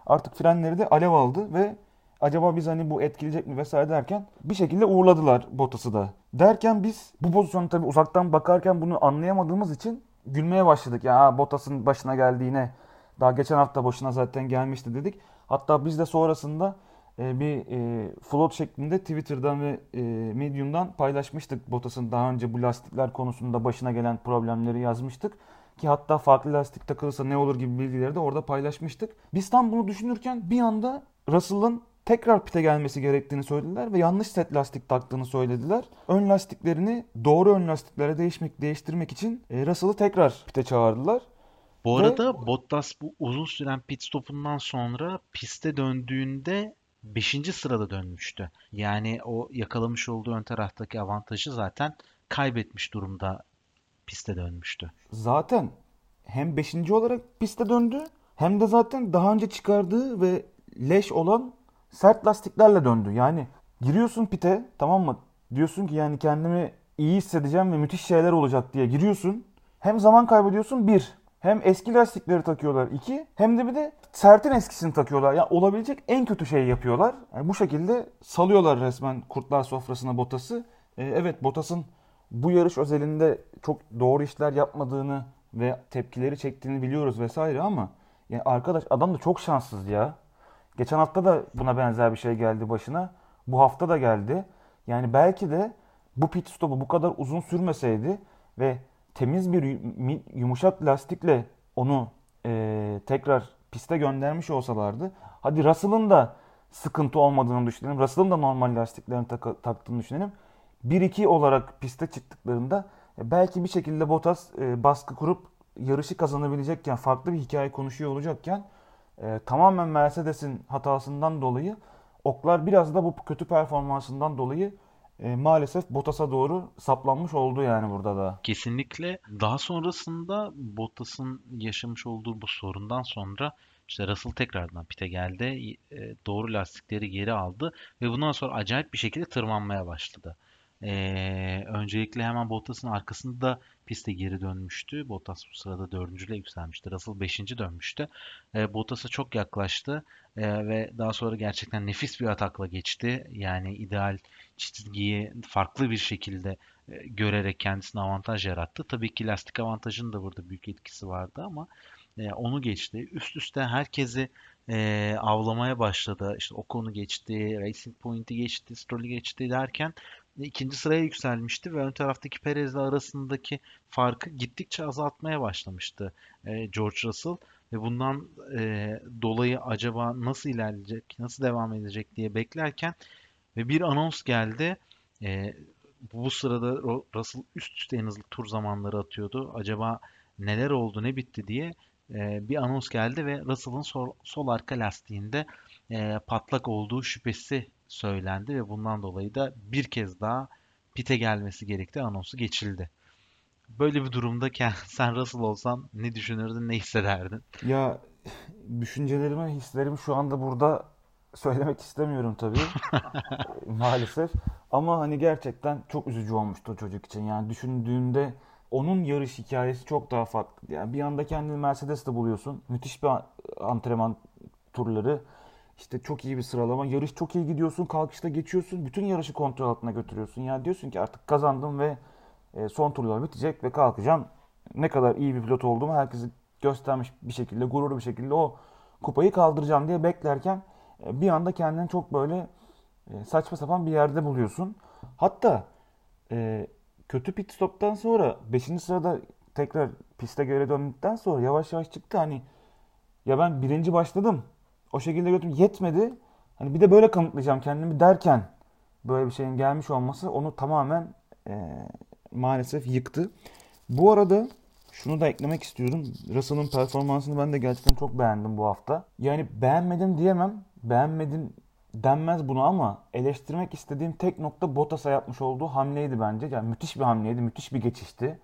artık frenleri de alev aldı ve acaba biz hani bu etkileyecek mi vesaire derken bir şekilde uğurladılar Bottas'ı da. Derken biz bu pozisyonu tabii uzaktan bakarken bunu anlayamadığımız için gülmeye başladık. Ya Bottas'ın başına geldiğine daha geçen hafta başına zaten gelmişti dedik. Hatta biz de sonrasında e, bir e, float şeklinde Twitter'dan ve e, Medium'dan paylaşmıştık. Bottas'ın daha önce bu lastikler konusunda başına gelen problemleri yazmıştık. Ki hatta farklı lastik takılırsa ne olur gibi bilgileri de orada paylaşmıştık. Biz tam bunu düşünürken bir anda Russell'ın tekrar pite gelmesi gerektiğini söylediler ve yanlış set lastik taktığını söylediler. Ön lastiklerini doğru ön lastiklere değişmek değiştirmek için e, Russell'ı tekrar pite çağırdılar. Bu arada Bottas bu uzun süren pit stopundan sonra piste döndüğünde 5. sırada dönmüştü. Yani o yakalamış olduğu ön taraftaki avantajı zaten kaybetmiş durumda piste dönmüştü. Zaten hem 5. olarak piste döndü hem de zaten daha önce çıkardığı ve leş olan sert lastiklerle döndü. Yani giriyorsun pite tamam mı? Diyorsun ki yani kendimi iyi hissedeceğim ve müthiş şeyler olacak diye giriyorsun. Hem zaman kaybediyorsun bir. Hem eski lastikleri takıyorlar iki. Hem de bir de sertin eskisini takıyorlar. Yani olabilecek en kötü şeyi yapıyorlar. Yani bu şekilde salıyorlar resmen kurtlar sofrasına Bottas'ı. Ee, evet Bottas'ın bu yarış özelinde çok doğru işler yapmadığını ve tepkileri çektiğini biliyoruz vesaire ama yani arkadaş adam da çok şanssız ya. Geçen hafta da buna benzer bir şey geldi başına. Bu hafta da geldi. Yani belki de bu pit stopu bu kadar uzun sürmeseydi ve temiz bir yumuşak lastikle onu e, tekrar piste göndermiş olsalardı hadi Russell'ın da sıkıntı olmadığını düşünelim. Russell'ın da normal lastiklerini tak- taktığını düşünelim. 1-2 olarak piste çıktıklarında e, belki bir şekilde Bottas e, baskı kurup yarışı kazanabilecekken, farklı bir hikaye konuşuyor olacakken e, tamamen Mercedes'in hatasından dolayı oklar biraz da bu kötü performansından dolayı e, maalesef Bottas'a doğru saplanmış oldu yani burada da. Kesinlikle. Daha sonrasında Bottas'ın yaşamış olduğu bu sorundan sonra işte Russell tekrardan pite geldi. E, doğru lastikleri geri aldı ve bundan sonra acayip bir şekilde tırmanmaya başladı. Ee, öncelikle hemen Bottas'ın arkasında piste geri dönmüştü. Bottas bu sırada dördüncüyle yükselmişti. Russell beşinci dönmüştü. Ee, Bottas'a çok yaklaştı ee, ve daha sonra gerçekten nefis bir atakla geçti. Yani ideal çizgiyi farklı bir şekilde e, görerek kendisine avantaj yarattı. Tabii ki lastik avantajının da burada büyük etkisi vardı ama e, onu geçti. Üst üste herkesi e, avlamaya başladı. İşte Ocon'u geçti, Racing Point'i geçti, Stroll'ü geçti derken ikinci sıraya yükselmişti ve ön taraftaki Perez'le arasındaki farkı gittikçe azaltmaya başlamıştı George Russell ve bundan e, dolayı acaba nasıl ilerleyecek, nasıl devam edecek diye beklerken ve bir anons geldi. E, bu sırada Russell üst üste en hızlı tur zamanları atıyordu. Acaba neler oldu, ne bitti diye e, bir anons geldi ve Russell'ın sol, sol arka lastiğinde e, patlak olduğu şüphesi söylendi ve bundan dolayı da bir kez daha pite gelmesi gerektiği anonsu geçildi. Böyle bir durumda sen Russell olsan ne düşünürdün, ne hissederdin? Ya düşüncelerimi, hislerimi şu anda burada söylemek istemiyorum tabii. Maalesef. Ama hani gerçekten çok üzücü olmuştu çocuk için. Yani düşündüğünde onun yarış hikayesi çok daha farklı. Yani bir anda kendini Mercedes'te buluyorsun. Müthiş bir antrenman turları. İşte çok iyi bir sıralama. Yarış çok iyi gidiyorsun. Kalkışta geçiyorsun. Bütün yarışı kontrol altına götürüyorsun. Yani diyorsun ki artık kazandım ve e, son turlar bitecek ve kalkacağım. Ne kadar iyi bir pilot olduğumu herkesi göstermiş bir şekilde, gururlu bir şekilde o kupayı kaldıracağım diye beklerken bir anda kendini çok böyle e, saçma sapan bir yerde buluyorsun. Hatta kötü pit stop'tan sonra 5. sırada tekrar piste göre döndükten sonra yavaş yavaş çıktı hani ya ben birinci başladım o şekilde götürdüm. Yetmedi. Hani bir de böyle kanıtlayacağım kendimi derken böyle bir şeyin gelmiş olması onu tamamen e, maalesef yıktı. Bu arada şunu da eklemek istiyorum. Russell'ın performansını ben de gerçekten çok beğendim bu hafta. Yani beğenmedim diyemem. Beğenmedim denmez bunu ama eleştirmek istediğim tek nokta Bottas'a yapmış olduğu hamleydi bence. Yani müthiş bir hamleydi, müthiş bir geçişti.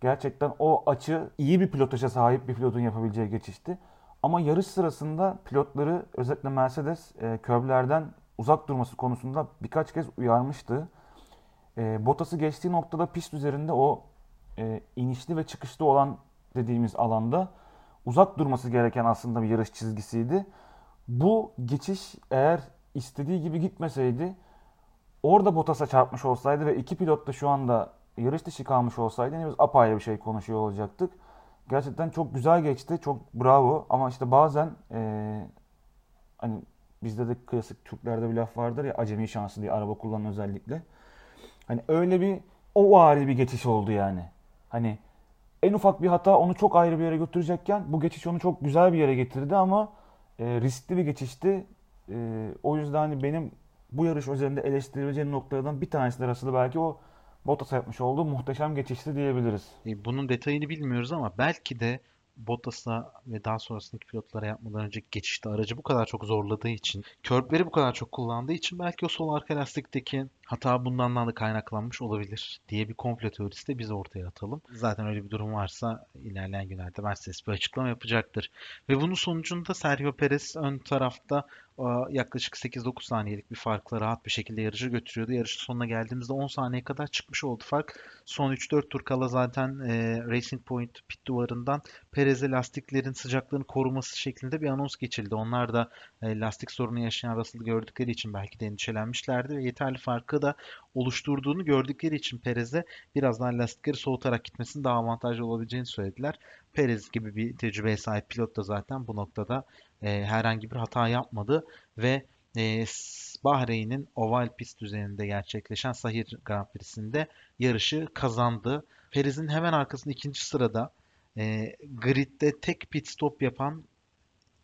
Gerçekten o açı iyi bir pilotaja sahip bir pilotun yapabileceği geçişti. Ama yarış sırasında pilotları özellikle Mercedes e, körblerden uzak durması konusunda birkaç kez uyarmıştı. E, Bottas'ı geçtiği noktada pist üzerinde o e, inişli ve çıkışlı olan dediğimiz alanda uzak durması gereken aslında bir yarış çizgisiydi. Bu geçiş eğer istediği gibi gitmeseydi orada Bottas'a çarpmış olsaydı ve iki pilot da şu anda yarış dışı kalmış olsaydı henüz apayrı bir şey konuşuyor olacaktık. Gerçekten çok güzel geçti. Çok bravo. Ama işte bazen e, hani bizde de klasik Türklerde bir laf vardır ya acemi şansı diye araba kullanan özellikle. Hani öyle bir o vari bir geçiş oldu yani. Hani en ufak bir hata onu çok ayrı bir yere götürecekken bu geçiş onu çok güzel bir yere getirdi ama e, riskli bir geçişti. E, o yüzden hani benim bu yarış üzerinde eleştirileceğim noktalardan bir tanesi de arasında belki o Bottas yapmış olduğu muhteşem geçişti diyebiliriz. E, bunun detayını bilmiyoruz ama belki de Bottas'a ve daha sonrasındaki pilotlara yapmadan önceki geçişte aracı bu kadar çok zorladığı için, körbleri bu kadar çok kullandığı için belki o sol arka lastikteki hata bundan da kaynaklanmış olabilir diye bir komplo teorisi de biz ortaya atalım. Zaten öyle bir durum varsa ilerleyen günlerde Mercedes bir açıklama yapacaktır. Ve bunun sonucunda Sergio Perez ön tarafta yaklaşık 8-9 saniyelik bir farkla rahat bir şekilde yarışı götürüyordu. Yarışın sonuna geldiğimizde 10 saniye kadar çıkmış oldu fark. Son 3-4 tur kala zaten e, Racing Point pit duvarından Perez'e lastiklerin sıcaklığını koruması şeklinde bir anons geçildi. Onlar da e, lastik sorunu yaşayan Russell'ı gördükleri için belki de endişelenmişlerdi ve yeterli farkı da oluşturduğunu gördükleri için Perez'e biraz daha lastikleri soğutarak gitmesinin daha avantajlı olabileceğini söylediler. Perez gibi bir tecrübeye sahip pilot da zaten bu noktada e, herhangi bir hata yapmadı ve e, Bahreyn'in oval pist üzerinde gerçekleşen Sahir Grand Prix'sinde yarışı kazandı. Perez'in hemen arkasında ikinci sırada e, gridde tek pit stop yapan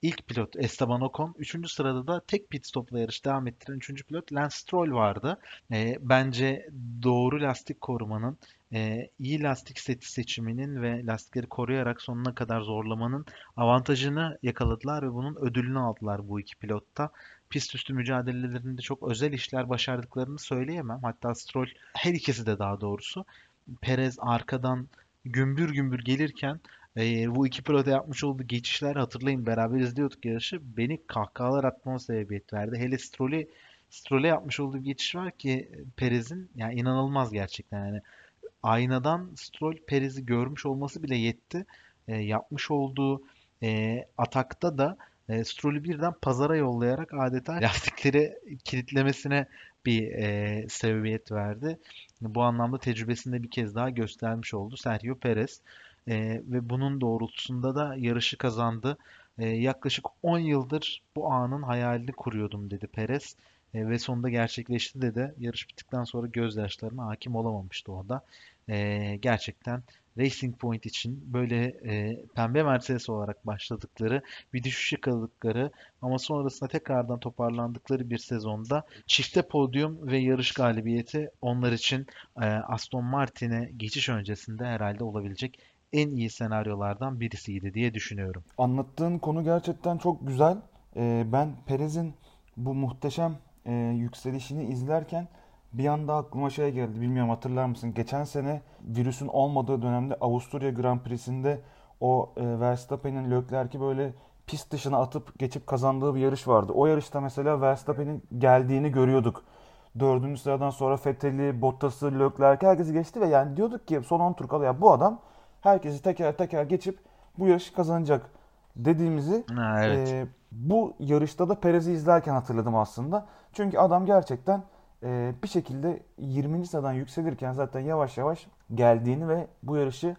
ilk pilot Esteban Ocon. Üçüncü sırada da tek pit stopla yarış devam ettiren üçüncü pilot Lance Stroll vardı. E, bence doğru lastik korumanın, e, iyi lastik seti seçiminin ve lastikleri koruyarak sonuna kadar zorlamanın avantajını yakaladılar ve bunun ödülünü aldılar bu iki pilotta. Pist üstü mücadelelerinde çok özel işler başardıklarını söyleyemem. Hatta Stroll her ikisi de daha doğrusu. Perez arkadan gümbür gümbür gelirken e, bu iki pilota yapmış olduğu geçişler hatırlayın beraber izliyorduk yarışı. Beni kahkahalar atmama sebebiyet verdi. Hele Stroll'e Stroll'e yapmış olduğu bir geçiş var ki Perez'in yani inanılmaz gerçekten yani aynadan Stroll Perez'i görmüş olması bile yetti. E, yapmış olduğu e, atakta da e, Stroll'ü birden pazara yollayarak adeta lastikleri kilitlemesine bir e, sebebiyet verdi. Bu anlamda tecrübesinde bir kez daha göstermiş oldu Sergio Perez. E, ve bunun doğrultusunda da yarışı kazandı. E, yaklaşık 10 yıldır bu anın hayalini kuruyordum dedi Perez. E, ve sonunda gerçekleşti dedi. Yarış bittikten sonra gözyaşlarına hakim olamamıştı o da. E, gerçekten Racing Point için böyle e, pembe Mercedes olarak başladıkları, bir düşüş yakaladıkları ama sonrasında tekrardan toparlandıkları bir sezonda çifte podyum ve yarış galibiyeti onlar için e, Aston Martin'e geçiş öncesinde herhalde olabilecek en iyi senaryolardan birisiydi diye düşünüyorum. Anlattığın konu gerçekten çok güzel. Ee, ben Perez'in bu muhteşem e, yükselişini izlerken bir anda aklıma şey geldi. Bilmiyorum hatırlar mısın? Geçen sene virüsün olmadığı dönemde Avusturya Grand Prix'sinde o e, Verstappen'in Leclerc'i böyle pist dışına atıp geçip kazandığı bir yarış vardı. O yarışta mesela Verstappen'in geldiğini görüyorduk. Dördüncü sıradan sonra Vettel'i, Bottas'ı, Leclerc'i herkesi geçti ve yani diyorduk ki son 10 tur kala ya bu adam herkesi teker teker geçip bu yarışı kazanacak dediğimizi ha, evet. e, bu yarışta da Perez'i izlerken hatırladım aslında. Çünkü adam gerçekten e, bir şekilde 20. sıradan yükselirken zaten yavaş yavaş geldiğini ve bu yarışı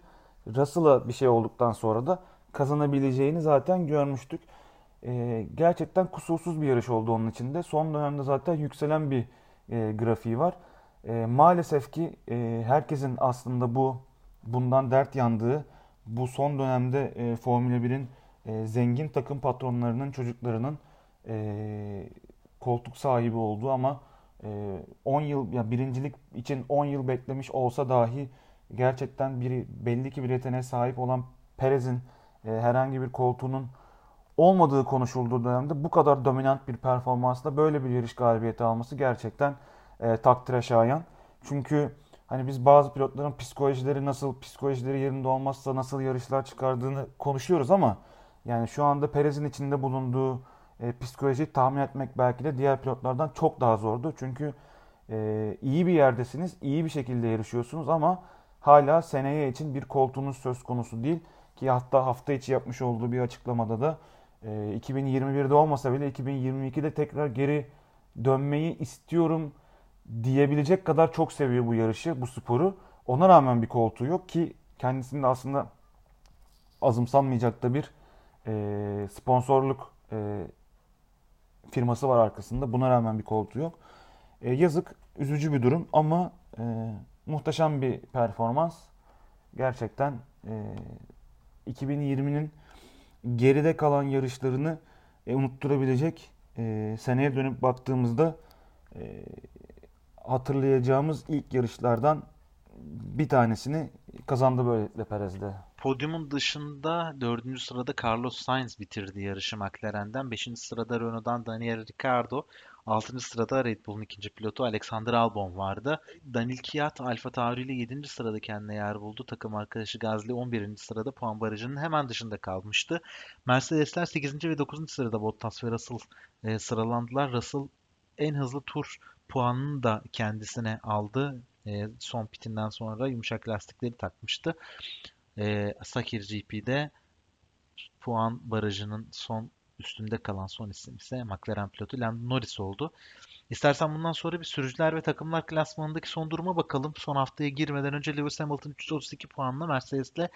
Russell'a bir şey olduktan sonra da kazanabileceğini zaten görmüştük. E, gerçekten kusursuz bir yarış oldu onun içinde. Son dönemde zaten yükselen bir e, grafiği var. E, maalesef ki e, herkesin aslında bu bundan dert yandığı bu son dönemde e, Formula 1'in e, zengin takım patronlarının çocuklarının e, koltuk sahibi olduğu ama e, 10 yıl ya birincilik için 10 yıl beklemiş olsa dahi gerçekten bir belli ki bir yeteneğe sahip olan Perez'in e, herhangi bir koltuğunun olmadığı konuşulduğu dönemde bu kadar dominant bir performansla böyle bir yarış galibiyeti alması gerçekten e, takdire şayan. Çünkü Hani biz bazı pilotların psikolojileri nasıl, psikolojileri yerinde olmazsa nasıl yarışlar çıkardığını konuşuyoruz ama yani şu anda Perez'in içinde bulunduğu e, psikolojiyi tahmin etmek belki de diğer pilotlardan çok daha zordu. Çünkü e, iyi bir yerdesiniz, iyi bir şekilde yarışıyorsunuz ama hala seneye için bir koltuğunuz söz konusu değil. Ki hatta hafta içi yapmış olduğu bir açıklamada da e, 2021'de olmasa bile 2022'de tekrar geri dönmeyi istiyorum diyebilecek kadar çok seviyor bu yarışı, bu sporu. Ona rağmen bir koltuğu yok ki kendisinde aslında azımsanmayacak da bir e, sponsorluk e, firması var arkasında. Buna rağmen bir koltuğu yok. E, yazık, üzücü bir durum ama e, muhteşem bir performans. Gerçekten e, 2020'nin geride kalan yarışlarını e, unutturabilecek e, seneye dönüp baktığımızda e, hatırlayacağımız ilk yarışlardan bir tanesini kazandı böylelikle Perez'de. Podyumun dışında dördüncü sırada Carlos Sainz bitirdi yarışı McLaren'den. Beşinci sırada Renault'dan Daniel Ricciardo. Altıncı sırada Red Bull'un ikinci pilotu Alexander Albon vardı. Daniel Kiat Alfa Tauri ile yedinci sırada kendine yer buldu. Takım arkadaşı Gasly 11. sırada puan barajının hemen dışında kalmıştı. Mercedesler 8. ve 9. sırada Bottas ve Russell e, sıralandılar. Russell en hızlı tur puanını da kendisine aldı. E, son pitinden sonra yumuşak lastikleri takmıştı. E, Sakir GP'de puan barajının son üstünde kalan son isim ise McLaren pilotu Lando Norris oldu. İstersen bundan sonra bir sürücüler ve takımlar klasmanındaki son duruma bakalım. Son haftaya girmeden önce Lewis Hamilton 332 puanla Mercedes'le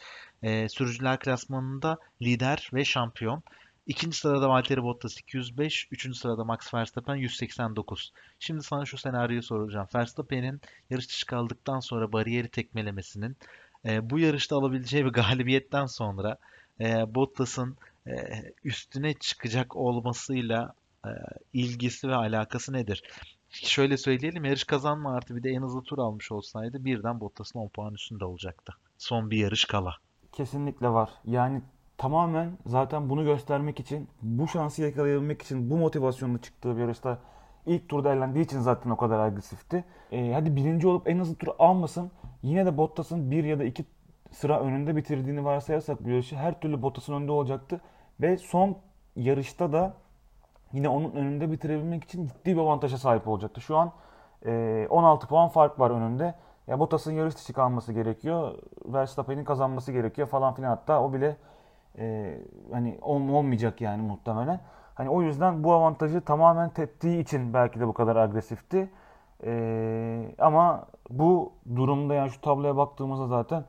e, sürücüler klasmanında lider ve şampiyon. İkinci sırada Valtteri Bottas 205. Üçüncü sırada Max Verstappen 189. Şimdi sana şu senaryoyu soracağım. Verstappen'in yarış dışı kaldıktan sonra bariyeri tekmelemesinin e, bu yarışta alabileceği bir galibiyetten sonra e, Bottas'ın e, üstüne çıkacak olmasıyla e, ilgisi ve alakası nedir? Şöyle söyleyelim yarış kazanma artı bir de en hızlı tur almış olsaydı birden Bottas'ın 10 puan üstünde olacaktı. Son bir yarış kala. Kesinlikle var. Yani tamamen zaten bunu göstermek için, bu şansı yakalayabilmek için, bu motivasyonla çıktığı bir yarışta ilk turda elendiği için zaten o kadar agresifti. Ee, hadi birinci olup en hızlı turu almasın. Yine de Bottas'ın bir ya da iki sıra önünde bitirdiğini varsayarsak bu yarışı her türlü Bottas'ın önünde olacaktı. Ve son yarışta da yine onun önünde bitirebilmek için ciddi bir avantaja sahip olacaktı. Şu an e, 16 puan fark var önünde. Ya Bottas'ın yarış dışı kalması gerekiyor. Verstappen'in kazanması gerekiyor falan filan. Hatta o bile e, hani olmayacak yani muhtemelen. Hani o yüzden bu avantajı tamamen teptiği için belki de bu kadar agresifti. E, ama bu durumda yani şu tabloya baktığımızda zaten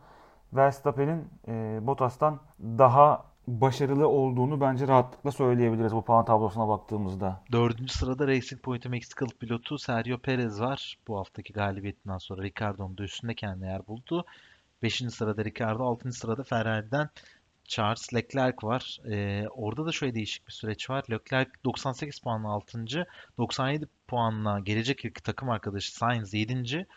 Verstappen'in e, Bottas'tan daha başarılı olduğunu bence rahatlıkla söyleyebiliriz bu puan tablosuna baktığımızda. Dördüncü sırada Racing Point'in Meksikalı pilotu Sergio Perez var. Bu haftaki galibiyetinden sonra Ricardo'nun da üstünde kendine yer buldu. Beşinci sırada Ricardo, altıncı sırada Ferrari'den Charles Leclerc var. Ee, orada da şöyle değişik bir süreç var. Leclerc 98 puanla 6. 97 puanla gelecek ilk takım arkadaşı Sainz 7.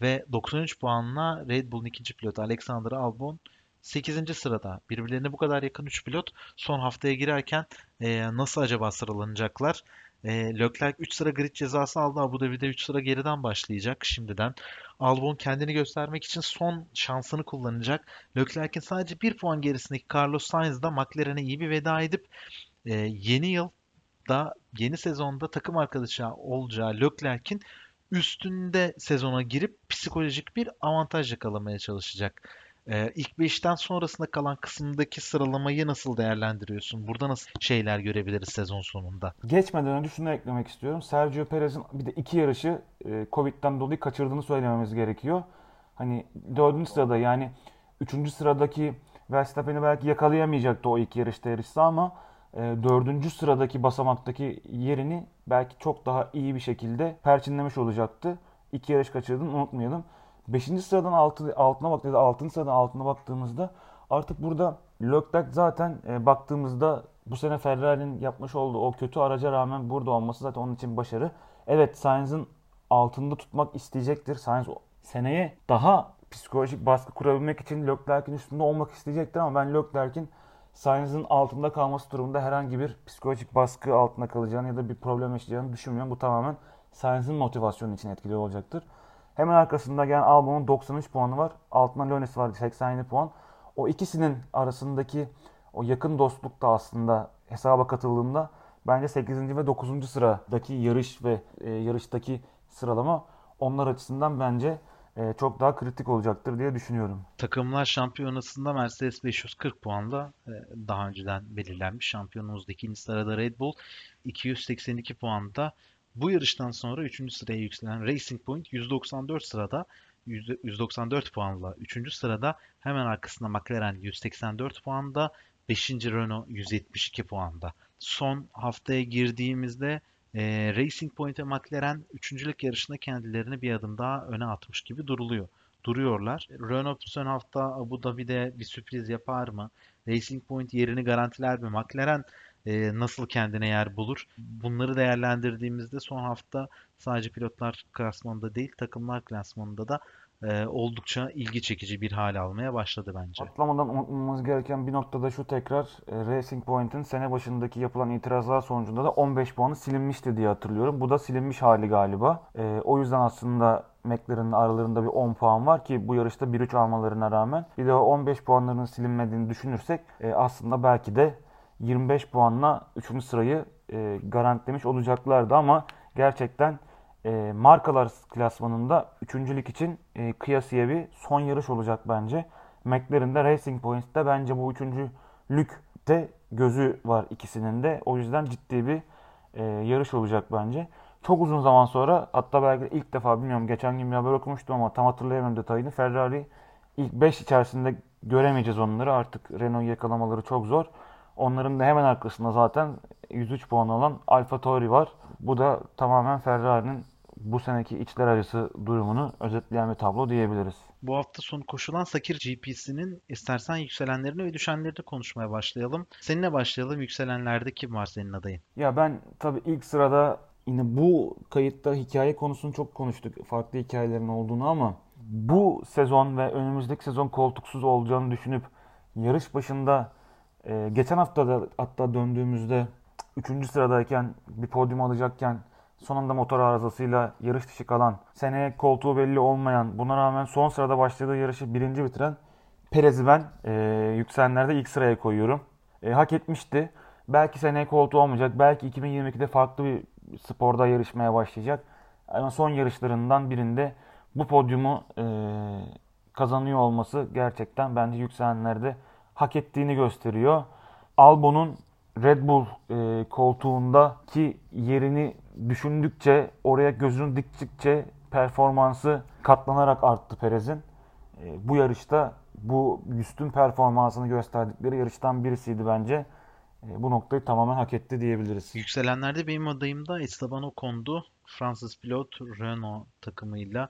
ve 93 puanla Red Bull'un ikinci pilotu Alexander Albon 8. sırada. Birbirlerine bu kadar yakın 3 pilot son haftaya girerken e, nasıl acaba sıralanacaklar? E, Leclerc 3 sıra grid cezası aldı. Abu Dhabi'de 3 sıra geriden başlayacak şimdiden. Albon kendini göstermek için son şansını kullanacak. Leclerc'in sadece 1 puan gerisindeki Carlos Sainz da McLaren'e iyi bir veda edip e, yeni yılda yeni sezonda takım arkadaşı olacağı Leclerc'in üstünde sezona girip psikolojik bir avantaj yakalamaya çalışacak. Ee, ilk 5'ten sonrasında kalan kısımdaki sıralamayı nasıl değerlendiriyorsun? Burada nasıl şeyler görebiliriz sezon sonunda? Geçmeden önce şunu eklemek istiyorum. Sergio Perez'in bir de iki yarışı e, Covid'den dolayı kaçırdığını söylememiz gerekiyor. Hani dördüncü sırada yani üçüncü sıradaki Verstappen'i belki yakalayamayacaktı o ilk yarışta yarışsa ama e, dördüncü sıradaki basamaktaki yerini belki çok daha iyi bir şekilde perçinlemiş olacaktı. İki yarış kaçırdığını unutmayalım. 5. sıradan altı, altına bak da 6. sıradan altına baktığımızda artık burada Leclerc zaten e, baktığımızda bu sene Ferrari'nin yapmış olduğu o kötü araca rağmen burada olması zaten onun için başarı. Evet Sainz'ın altında tutmak isteyecektir. Sainz seneye daha psikolojik baskı kurabilmek için Leclerc'in üstünde olmak isteyecektir ama ben Leclerc'in Sainz'ın altında kalması durumunda herhangi bir psikolojik baskı altında kalacağını ya da bir problem yaşayacağını düşünmüyorum. Bu tamamen Sainz'ın motivasyonu için etkili olacaktır. Hemen arkasında gelen Albon'un 93 puanı var. Altından Lönes var 87 puan. O ikisinin arasındaki o yakın dostluk da aslında hesaba katıldığında bence 8. ve 9. sıradaki yarış ve e, yarıştaki sıralama onlar açısından bence e, çok daha kritik olacaktır diye düşünüyorum. Takımlar şampiyonasında Mercedes 540 puanla e, daha önceden belirlenmiş. Şampiyonumuzda ikinci sırada Red Bull 282 puanda. Bu yarıştan sonra 3. sıraya yükselen Racing Point 194 sırada 194 puanla 3. sırada hemen arkasında McLaren 184 puanda 5. Renault 172 puanda. Son haftaya girdiğimizde e, Racing Point ve McLaren üçüncülük yarışında kendilerini bir adım daha öne atmış gibi duruluyor. Duruyorlar. Renault son hafta Abu Dhabi'de bir sürpriz yapar mı? Racing Point yerini garantiler mi? McLaren e, nasıl kendine yer bulur? Bunları değerlendirdiğimizde son hafta sadece pilotlar klasmanında değil takımlar klasmanında da e, oldukça ilgi çekici bir hal almaya başladı bence. Atlamadan unutmamamız gereken bir noktada şu tekrar e, Racing Point'in sene başındaki yapılan itirazlar sonucunda da 15 puanı silinmişti diye hatırlıyorum. Bu da silinmiş hali galiba. E, o yüzden aslında McLaren'ın aralarında bir 10 puan var ki bu yarışta 1-3 almalarına rağmen. Bir de o 15 puanların silinmediğini düşünürsek e, aslında belki de 25 puanla 3. sırayı e, garantilemiş olacaklardı ama gerçekten e, markalar klasmanında üçüncülük için e, kıyasıya bir son yarış olacak bence. McLaren'de Racing Point'te bence bu üçüncülükte gözü var ikisinin de. O yüzden ciddi bir e, yarış olacak bence. Çok uzun zaman sonra hatta belki ilk defa bilmiyorum geçen gün bir haber okumuştum ama tam hatırlayamıyorum detayını. Ferrari ilk 5 içerisinde göremeyeceğiz onları. Artık Renault yakalamaları çok zor. Onların da hemen arkasında zaten 103 puan alan Alfa Tauri var. Bu da tamamen Ferrari'nin bu seneki içler acısı durumunu özetleyen bir tablo diyebiliriz. Bu hafta sonu koşulan Sakir GP'sinin istersen yükselenlerini ve düşenlerini konuşmaya başlayalım. Seninle başlayalım. Yükselenlerde kim var senin adayın? Ya ben tabii ilk sırada yine bu kayıtta hikaye konusunu çok konuştuk. Farklı hikayelerin olduğunu ama bu sezon ve önümüzdeki sezon koltuksuz olacağını düşünüp yarış başında e, geçen hafta da hatta döndüğümüzde 3. sıradayken bir podyum alacakken son anda motor arızasıyla yarış dışı kalan, seneye koltuğu belli olmayan, buna rağmen son sırada başladığı yarışı birinci bitiren Perez'i ben e, yükselenlerde ilk sıraya koyuyorum. E, hak etmişti. Belki seneye koltuğu olmayacak. Belki 2022'de farklı bir sporda yarışmaya başlayacak. Ama son yarışlarından birinde bu podyumu e, kazanıyor olması gerçekten bence yükselenlerde hak ettiğini gösteriyor. Albon'un Red Bull e, koltuğundaki yerini düşündükçe, oraya gözünü diktikçe performansı katlanarak arttı Perez'in. E, bu yarışta bu üstün performansını gösterdikleri yarıştan birisiydi bence. E, bu noktayı tamamen hak etti diyebiliriz. Yükselenlerde benim adayım da Esteban Ocon'du. Fransız pilot Renault takımıyla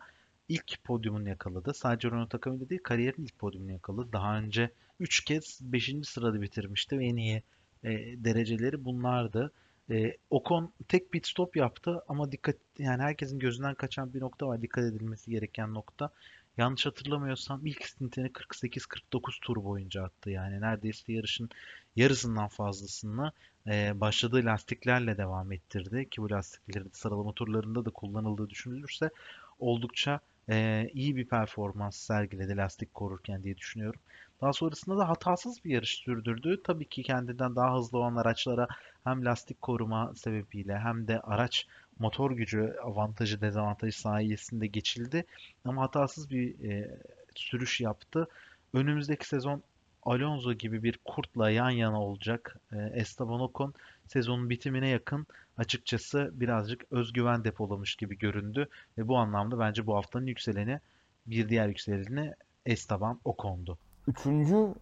ilk podyumunu yakaladı. Sadece Renault takımıyla değil kariyerin ilk podyumunu yakaladı. Daha önce 3 kez 5. sırada bitirmişti ve en iyi e, dereceleri bunlardı. E, Ocon tek pit stop yaptı ama dikkat yani herkesin gözünden kaçan bir nokta var. Dikkat edilmesi gereken nokta. Yanlış hatırlamıyorsam ilk stintini 48-49 tur boyunca attı. Yani neredeyse yarışın yarısından fazlasını e, başladığı lastiklerle devam ettirdi. Ki bu lastikleri de sıralama turlarında da kullanıldığı düşünülürse oldukça e, iyi bir performans sergiledi lastik korurken diye düşünüyorum. Daha sonrasında da hatasız bir yarış sürdürdü. Tabii ki kendinden daha hızlı olan araçlara hem lastik koruma sebebiyle hem de araç motor gücü avantajı dezavantajı sayesinde geçildi. Ama hatasız bir e, sürüş yaptı. Önümüzdeki sezon Alonso gibi bir kurtla yan yana olacak e, Esteban Ocon sezonun bitimine yakın açıkçası birazcık özgüven depolamış gibi göründü. Ve bu anlamda bence bu haftanın yükseleni bir diğer yükseleni Esteban Ocon'du. Üçüncü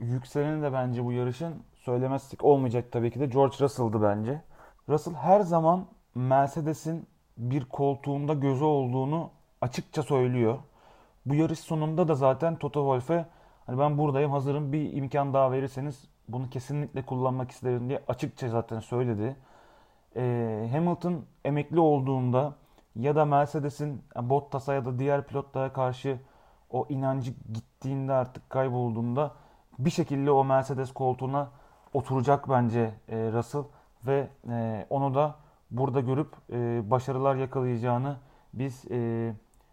yükseleni de bence bu yarışın söylemezsek olmayacak tabii ki de George Russell'dı bence. Russell her zaman Mercedes'in bir koltuğunda gözü olduğunu açıkça söylüyor. Bu yarış sonunda da zaten Toto Wolff'e hani ben buradayım hazırım bir imkan daha verirseniz bunu kesinlikle kullanmak isterim diye açıkça zaten söyledi. Ee, Hamilton emekli olduğunda ya da Mercedes'in Bottas'a ya da diğer pilotlara karşı o inancı gittiğinde artık kaybolduğunda bir şekilde o Mercedes koltuğuna oturacak bence e, Russell ve e, onu da burada görüp e, başarılar yakalayacağını biz e,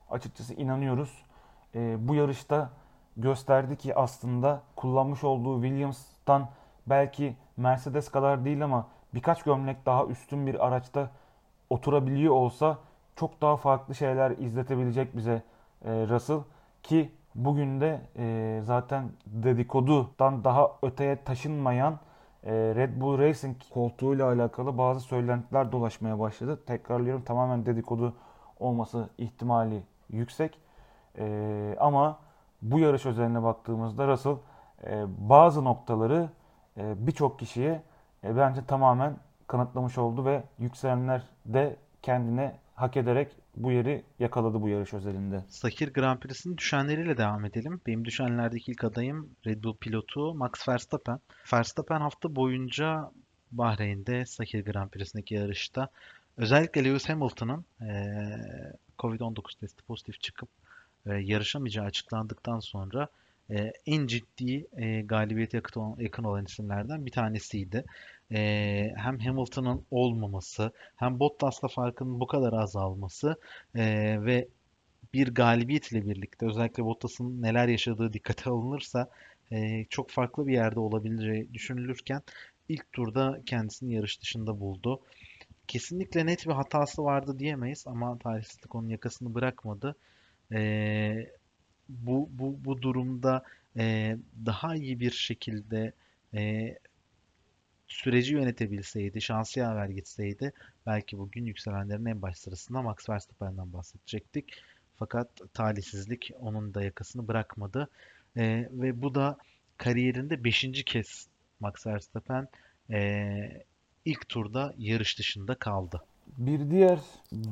açıkçası inanıyoruz. E, bu yarışta gösterdi ki aslında kullanmış olduğu Williams'tan belki Mercedes kadar değil ama birkaç gömlek daha üstün bir araçta oturabiliyor olsa çok daha farklı şeyler izletebilecek bize e, Russell. Ki bugün de e, zaten dedikodudan daha öteye taşınmayan e, Red Bull Racing koltuğuyla alakalı bazı söylentiler dolaşmaya başladı. Tekrarlıyorum tamamen dedikodu olması ihtimali yüksek. E, ama bu yarış özeline baktığımızda Russell e, bazı noktaları e, birçok kişiye e, bence tamamen kanıtlamış oldu ve yükselenler de kendine hak ederek bu yeri yakaladı bu yarış özelinde. Sakir Grand Prix'sinin düşenleriyle devam edelim. Benim düşenlerdeki ilk adayım Red Bull pilotu Max Verstappen. Verstappen hafta boyunca Bahreyn'de Sakir Grand Prix'sindeki yarışta özellikle Lewis Hamilton'ın Covid-19 testi pozitif çıkıp yarışamayacağı açıklandıktan sonra e, en ciddi e, galibiyete yakın olan, yakın olan isimlerden bir tanesiydi. E, hem Hamilton'ın olmaması hem Bottas'la farkının bu kadar azalması e, ve bir galibiyet ile birlikte özellikle Bottas'ın neler yaşadığı dikkate alınırsa e, çok farklı bir yerde olabileceği düşünülürken ilk turda kendisini yarış dışında buldu. Kesinlikle net bir hatası vardı diyemeyiz ama tarihsizlik onun yakasını bırakmadı. E, bu, bu, bu durumda e, daha iyi bir şekilde e, süreci yönetebilseydi, şansı yaver gitseydi belki bugün yükselenlerin en baş sırasında Max Verstappen'den bahsedecektik. Fakat talihsizlik onun da yakasını bırakmadı. E, ve bu da kariyerinde 5. kez Max Verstappen e, ilk turda yarış dışında kaldı. Bir diğer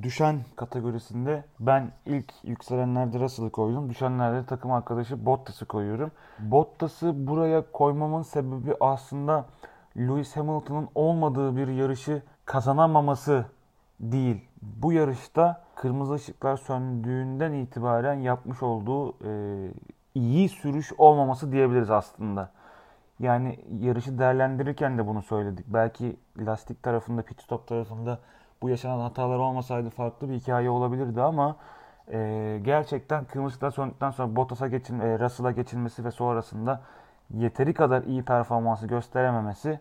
düşen kategorisinde ben ilk yükselenlerde Russell'ı koydum. Düşenlerde takım arkadaşı Bottas'ı koyuyorum. Bottas'ı buraya koymamın sebebi aslında Lewis Hamilton'ın olmadığı bir yarışı kazanamaması değil. Bu yarışta kırmızı ışıklar söndüğünden itibaren yapmış olduğu e, iyi sürüş olmaması diyebiliriz aslında. Yani yarışı değerlendirirken de bunu söyledik. Belki lastik tarafında, pit stop tarafında bu yaşanan hatalar olmasaydı farklı bir hikaye olabilirdi ama e, gerçekten kırmızı ışıklar söndükten sonra Bottas'a geçilme, e, Russell'a geçilmesi ve sonrasında yeteri kadar iyi performansı gösterememesi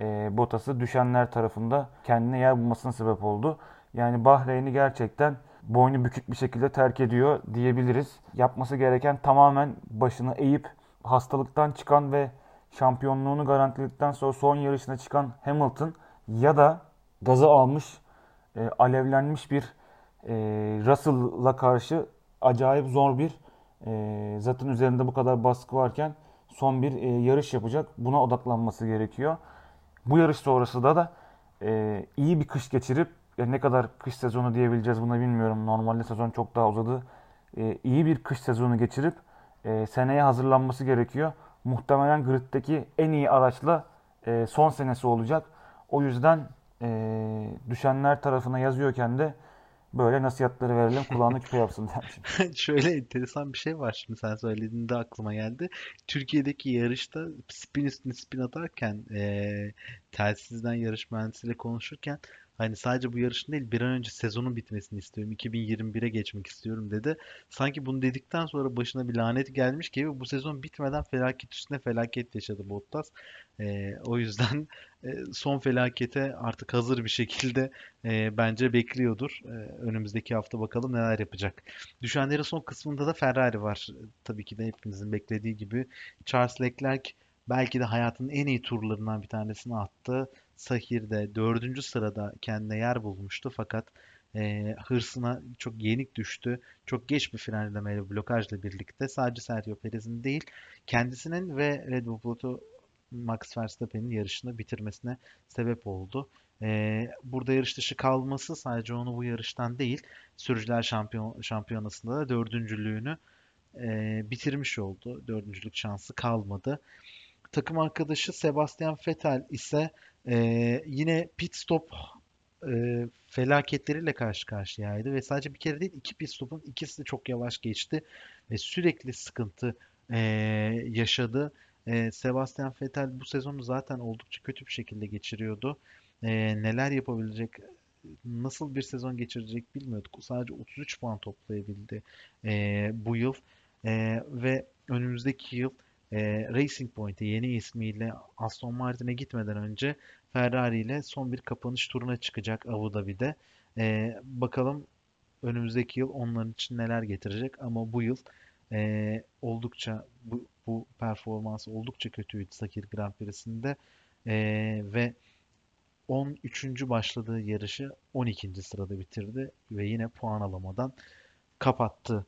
e, Bottas'ı düşenler tarafında kendine yer bulmasına sebep oldu. Yani Bahreyn'i gerçekten boynu bükük bir şekilde terk ediyor diyebiliriz. Yapması gereken tamamen başını eğip hastalıktan çıkan ve şampiyonluğunu garantiledikten sonra son yarışına çıkan Hamilton ya da gazı almış, e, alevlenmiş bir e, Russell'la karşı acayip zor bir e, zaten üzerinde bu kadar baskı varken son bir e, yarış yapacak. Buna odaklanması gerekiyor. Bu yarış sonrası da e, iyi bir kış geçirip ya ne kadar kış sezonu diyebileceğiz buna bilmiyorum. Normalde sezon çok daha uzadı. E, iyi bir kış sezonu geçirip e, seneye hazırlanması gerekiyor. Muhtemelen griddeki en iyi araçla e, son senesi olacak. O yüzden e, düşenler tarafına yazıyorken de böyle nasihatleri verelim kulağına küpe yapsın demişim. Şöyle enteresan bir şey var şimdi sen söylediğinde aklıma geldi. Türkiye'deki yarışta spin üstüne spin atarken eee telsizden yarış mühendisiyle konuşurken hani sadece bu yarışın değil bir an önce sezonun bitmesini istiyorum. 2021'e geçmek istiyorum dedi. Sanki bunu dedikten sonra başına bir lanet gelmiş gibi bu sezon bitmeden felaket üstüne felaket yaşadı Bottas. Eee, o yüzden e, son felakete artık hazır bir şekilde e, bence bekliyordur. E, önümüzdeki hafta bakalım neler yapacak. Düşenlerin son kısmında da Ferrari var. Tabii ki de hepimizin beklediği gibi. Charles Leclerc belki de hayatının en iyi turlarından bir tanesini attı. Sahir'de dördüncü sırada kendine yer bulmuştu fakat e, hırsına çok yenik düştü. Çok geç bir frenlemeyle blokajla birlikte sadece Sergio Perez'in değil kendisinin ve Red Bull pilotu Max Verstappen'in yarışını bitirmesine sebep oldu. Ee, burada yarış dışı kalması sadece onu bu yarıştan değil, Sürücüler Şampiyon Şampiyonası'nda da dördüncülüğünü e, bitirmiş oldu. Dördüncülük şansı kalmadı. Takım arkadaşı Sebastian Vettel ise e, yine pit stop e, felaketleriyle karşı karşıyaydı ve sadece bir kere değil iki pit stopun ikisi de çok yavaş geçti ve sürekli sıkıntı e, yaşadı. E, Sebastian Vettel bu sezonu zaten oldukça kötü bir şekilde geçiriyordu. E, neler yapabilecek, nasıl bir sezon geçirecek bilmiyorduk. Sadece 33 puan toplayabildi e, bu yıl E, ve önümüzdeki yıl e, Racing Point'e yeni ismiyle Aston Martin'e gitmeden önce Ferrari ile son bir kapanış turuna çıkacak Abu Dhabi'de. E, bakalım önümüzdeki yıl onların için neler getirecek ama bu yıl e, oldukça bu, bu performansı oldukça kötüydü Sakir Grand Prix'sinde e, ve 13. başladığı yarışı 12. sırada bitirdi ve yine puan alamadan kapattı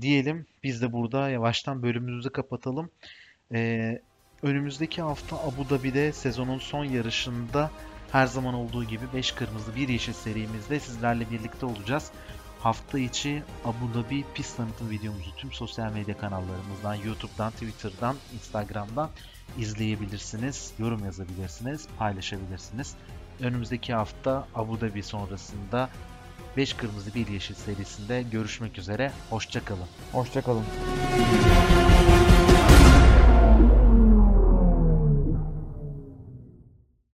diyelim. Biz de burada yavaştan bölümümüzü kapatalım. Ee, önümüzdeki hafta Abu Dhabi'de sezonun son yarışında her zaman olduğu gibi 5 kırmızı 1 yeşil serimizde sizlerle birlikte olacağız. Hafta içi Abu Dhabi pist tanıtım videomuzu tüm sosyal medya kanallarımızdan, YouTube'dan, Twitter'dan, Instagram'dan izleyebilirsiniz, yorum yazabilirsiniz, paylaşabilirsiniz. Önümüzdeki hafta Abu Dhabi sonrasında 5 kırmızı 1 yeşil serisinde görüşmek üzere. Hoşçakalın. Hoşçakalın.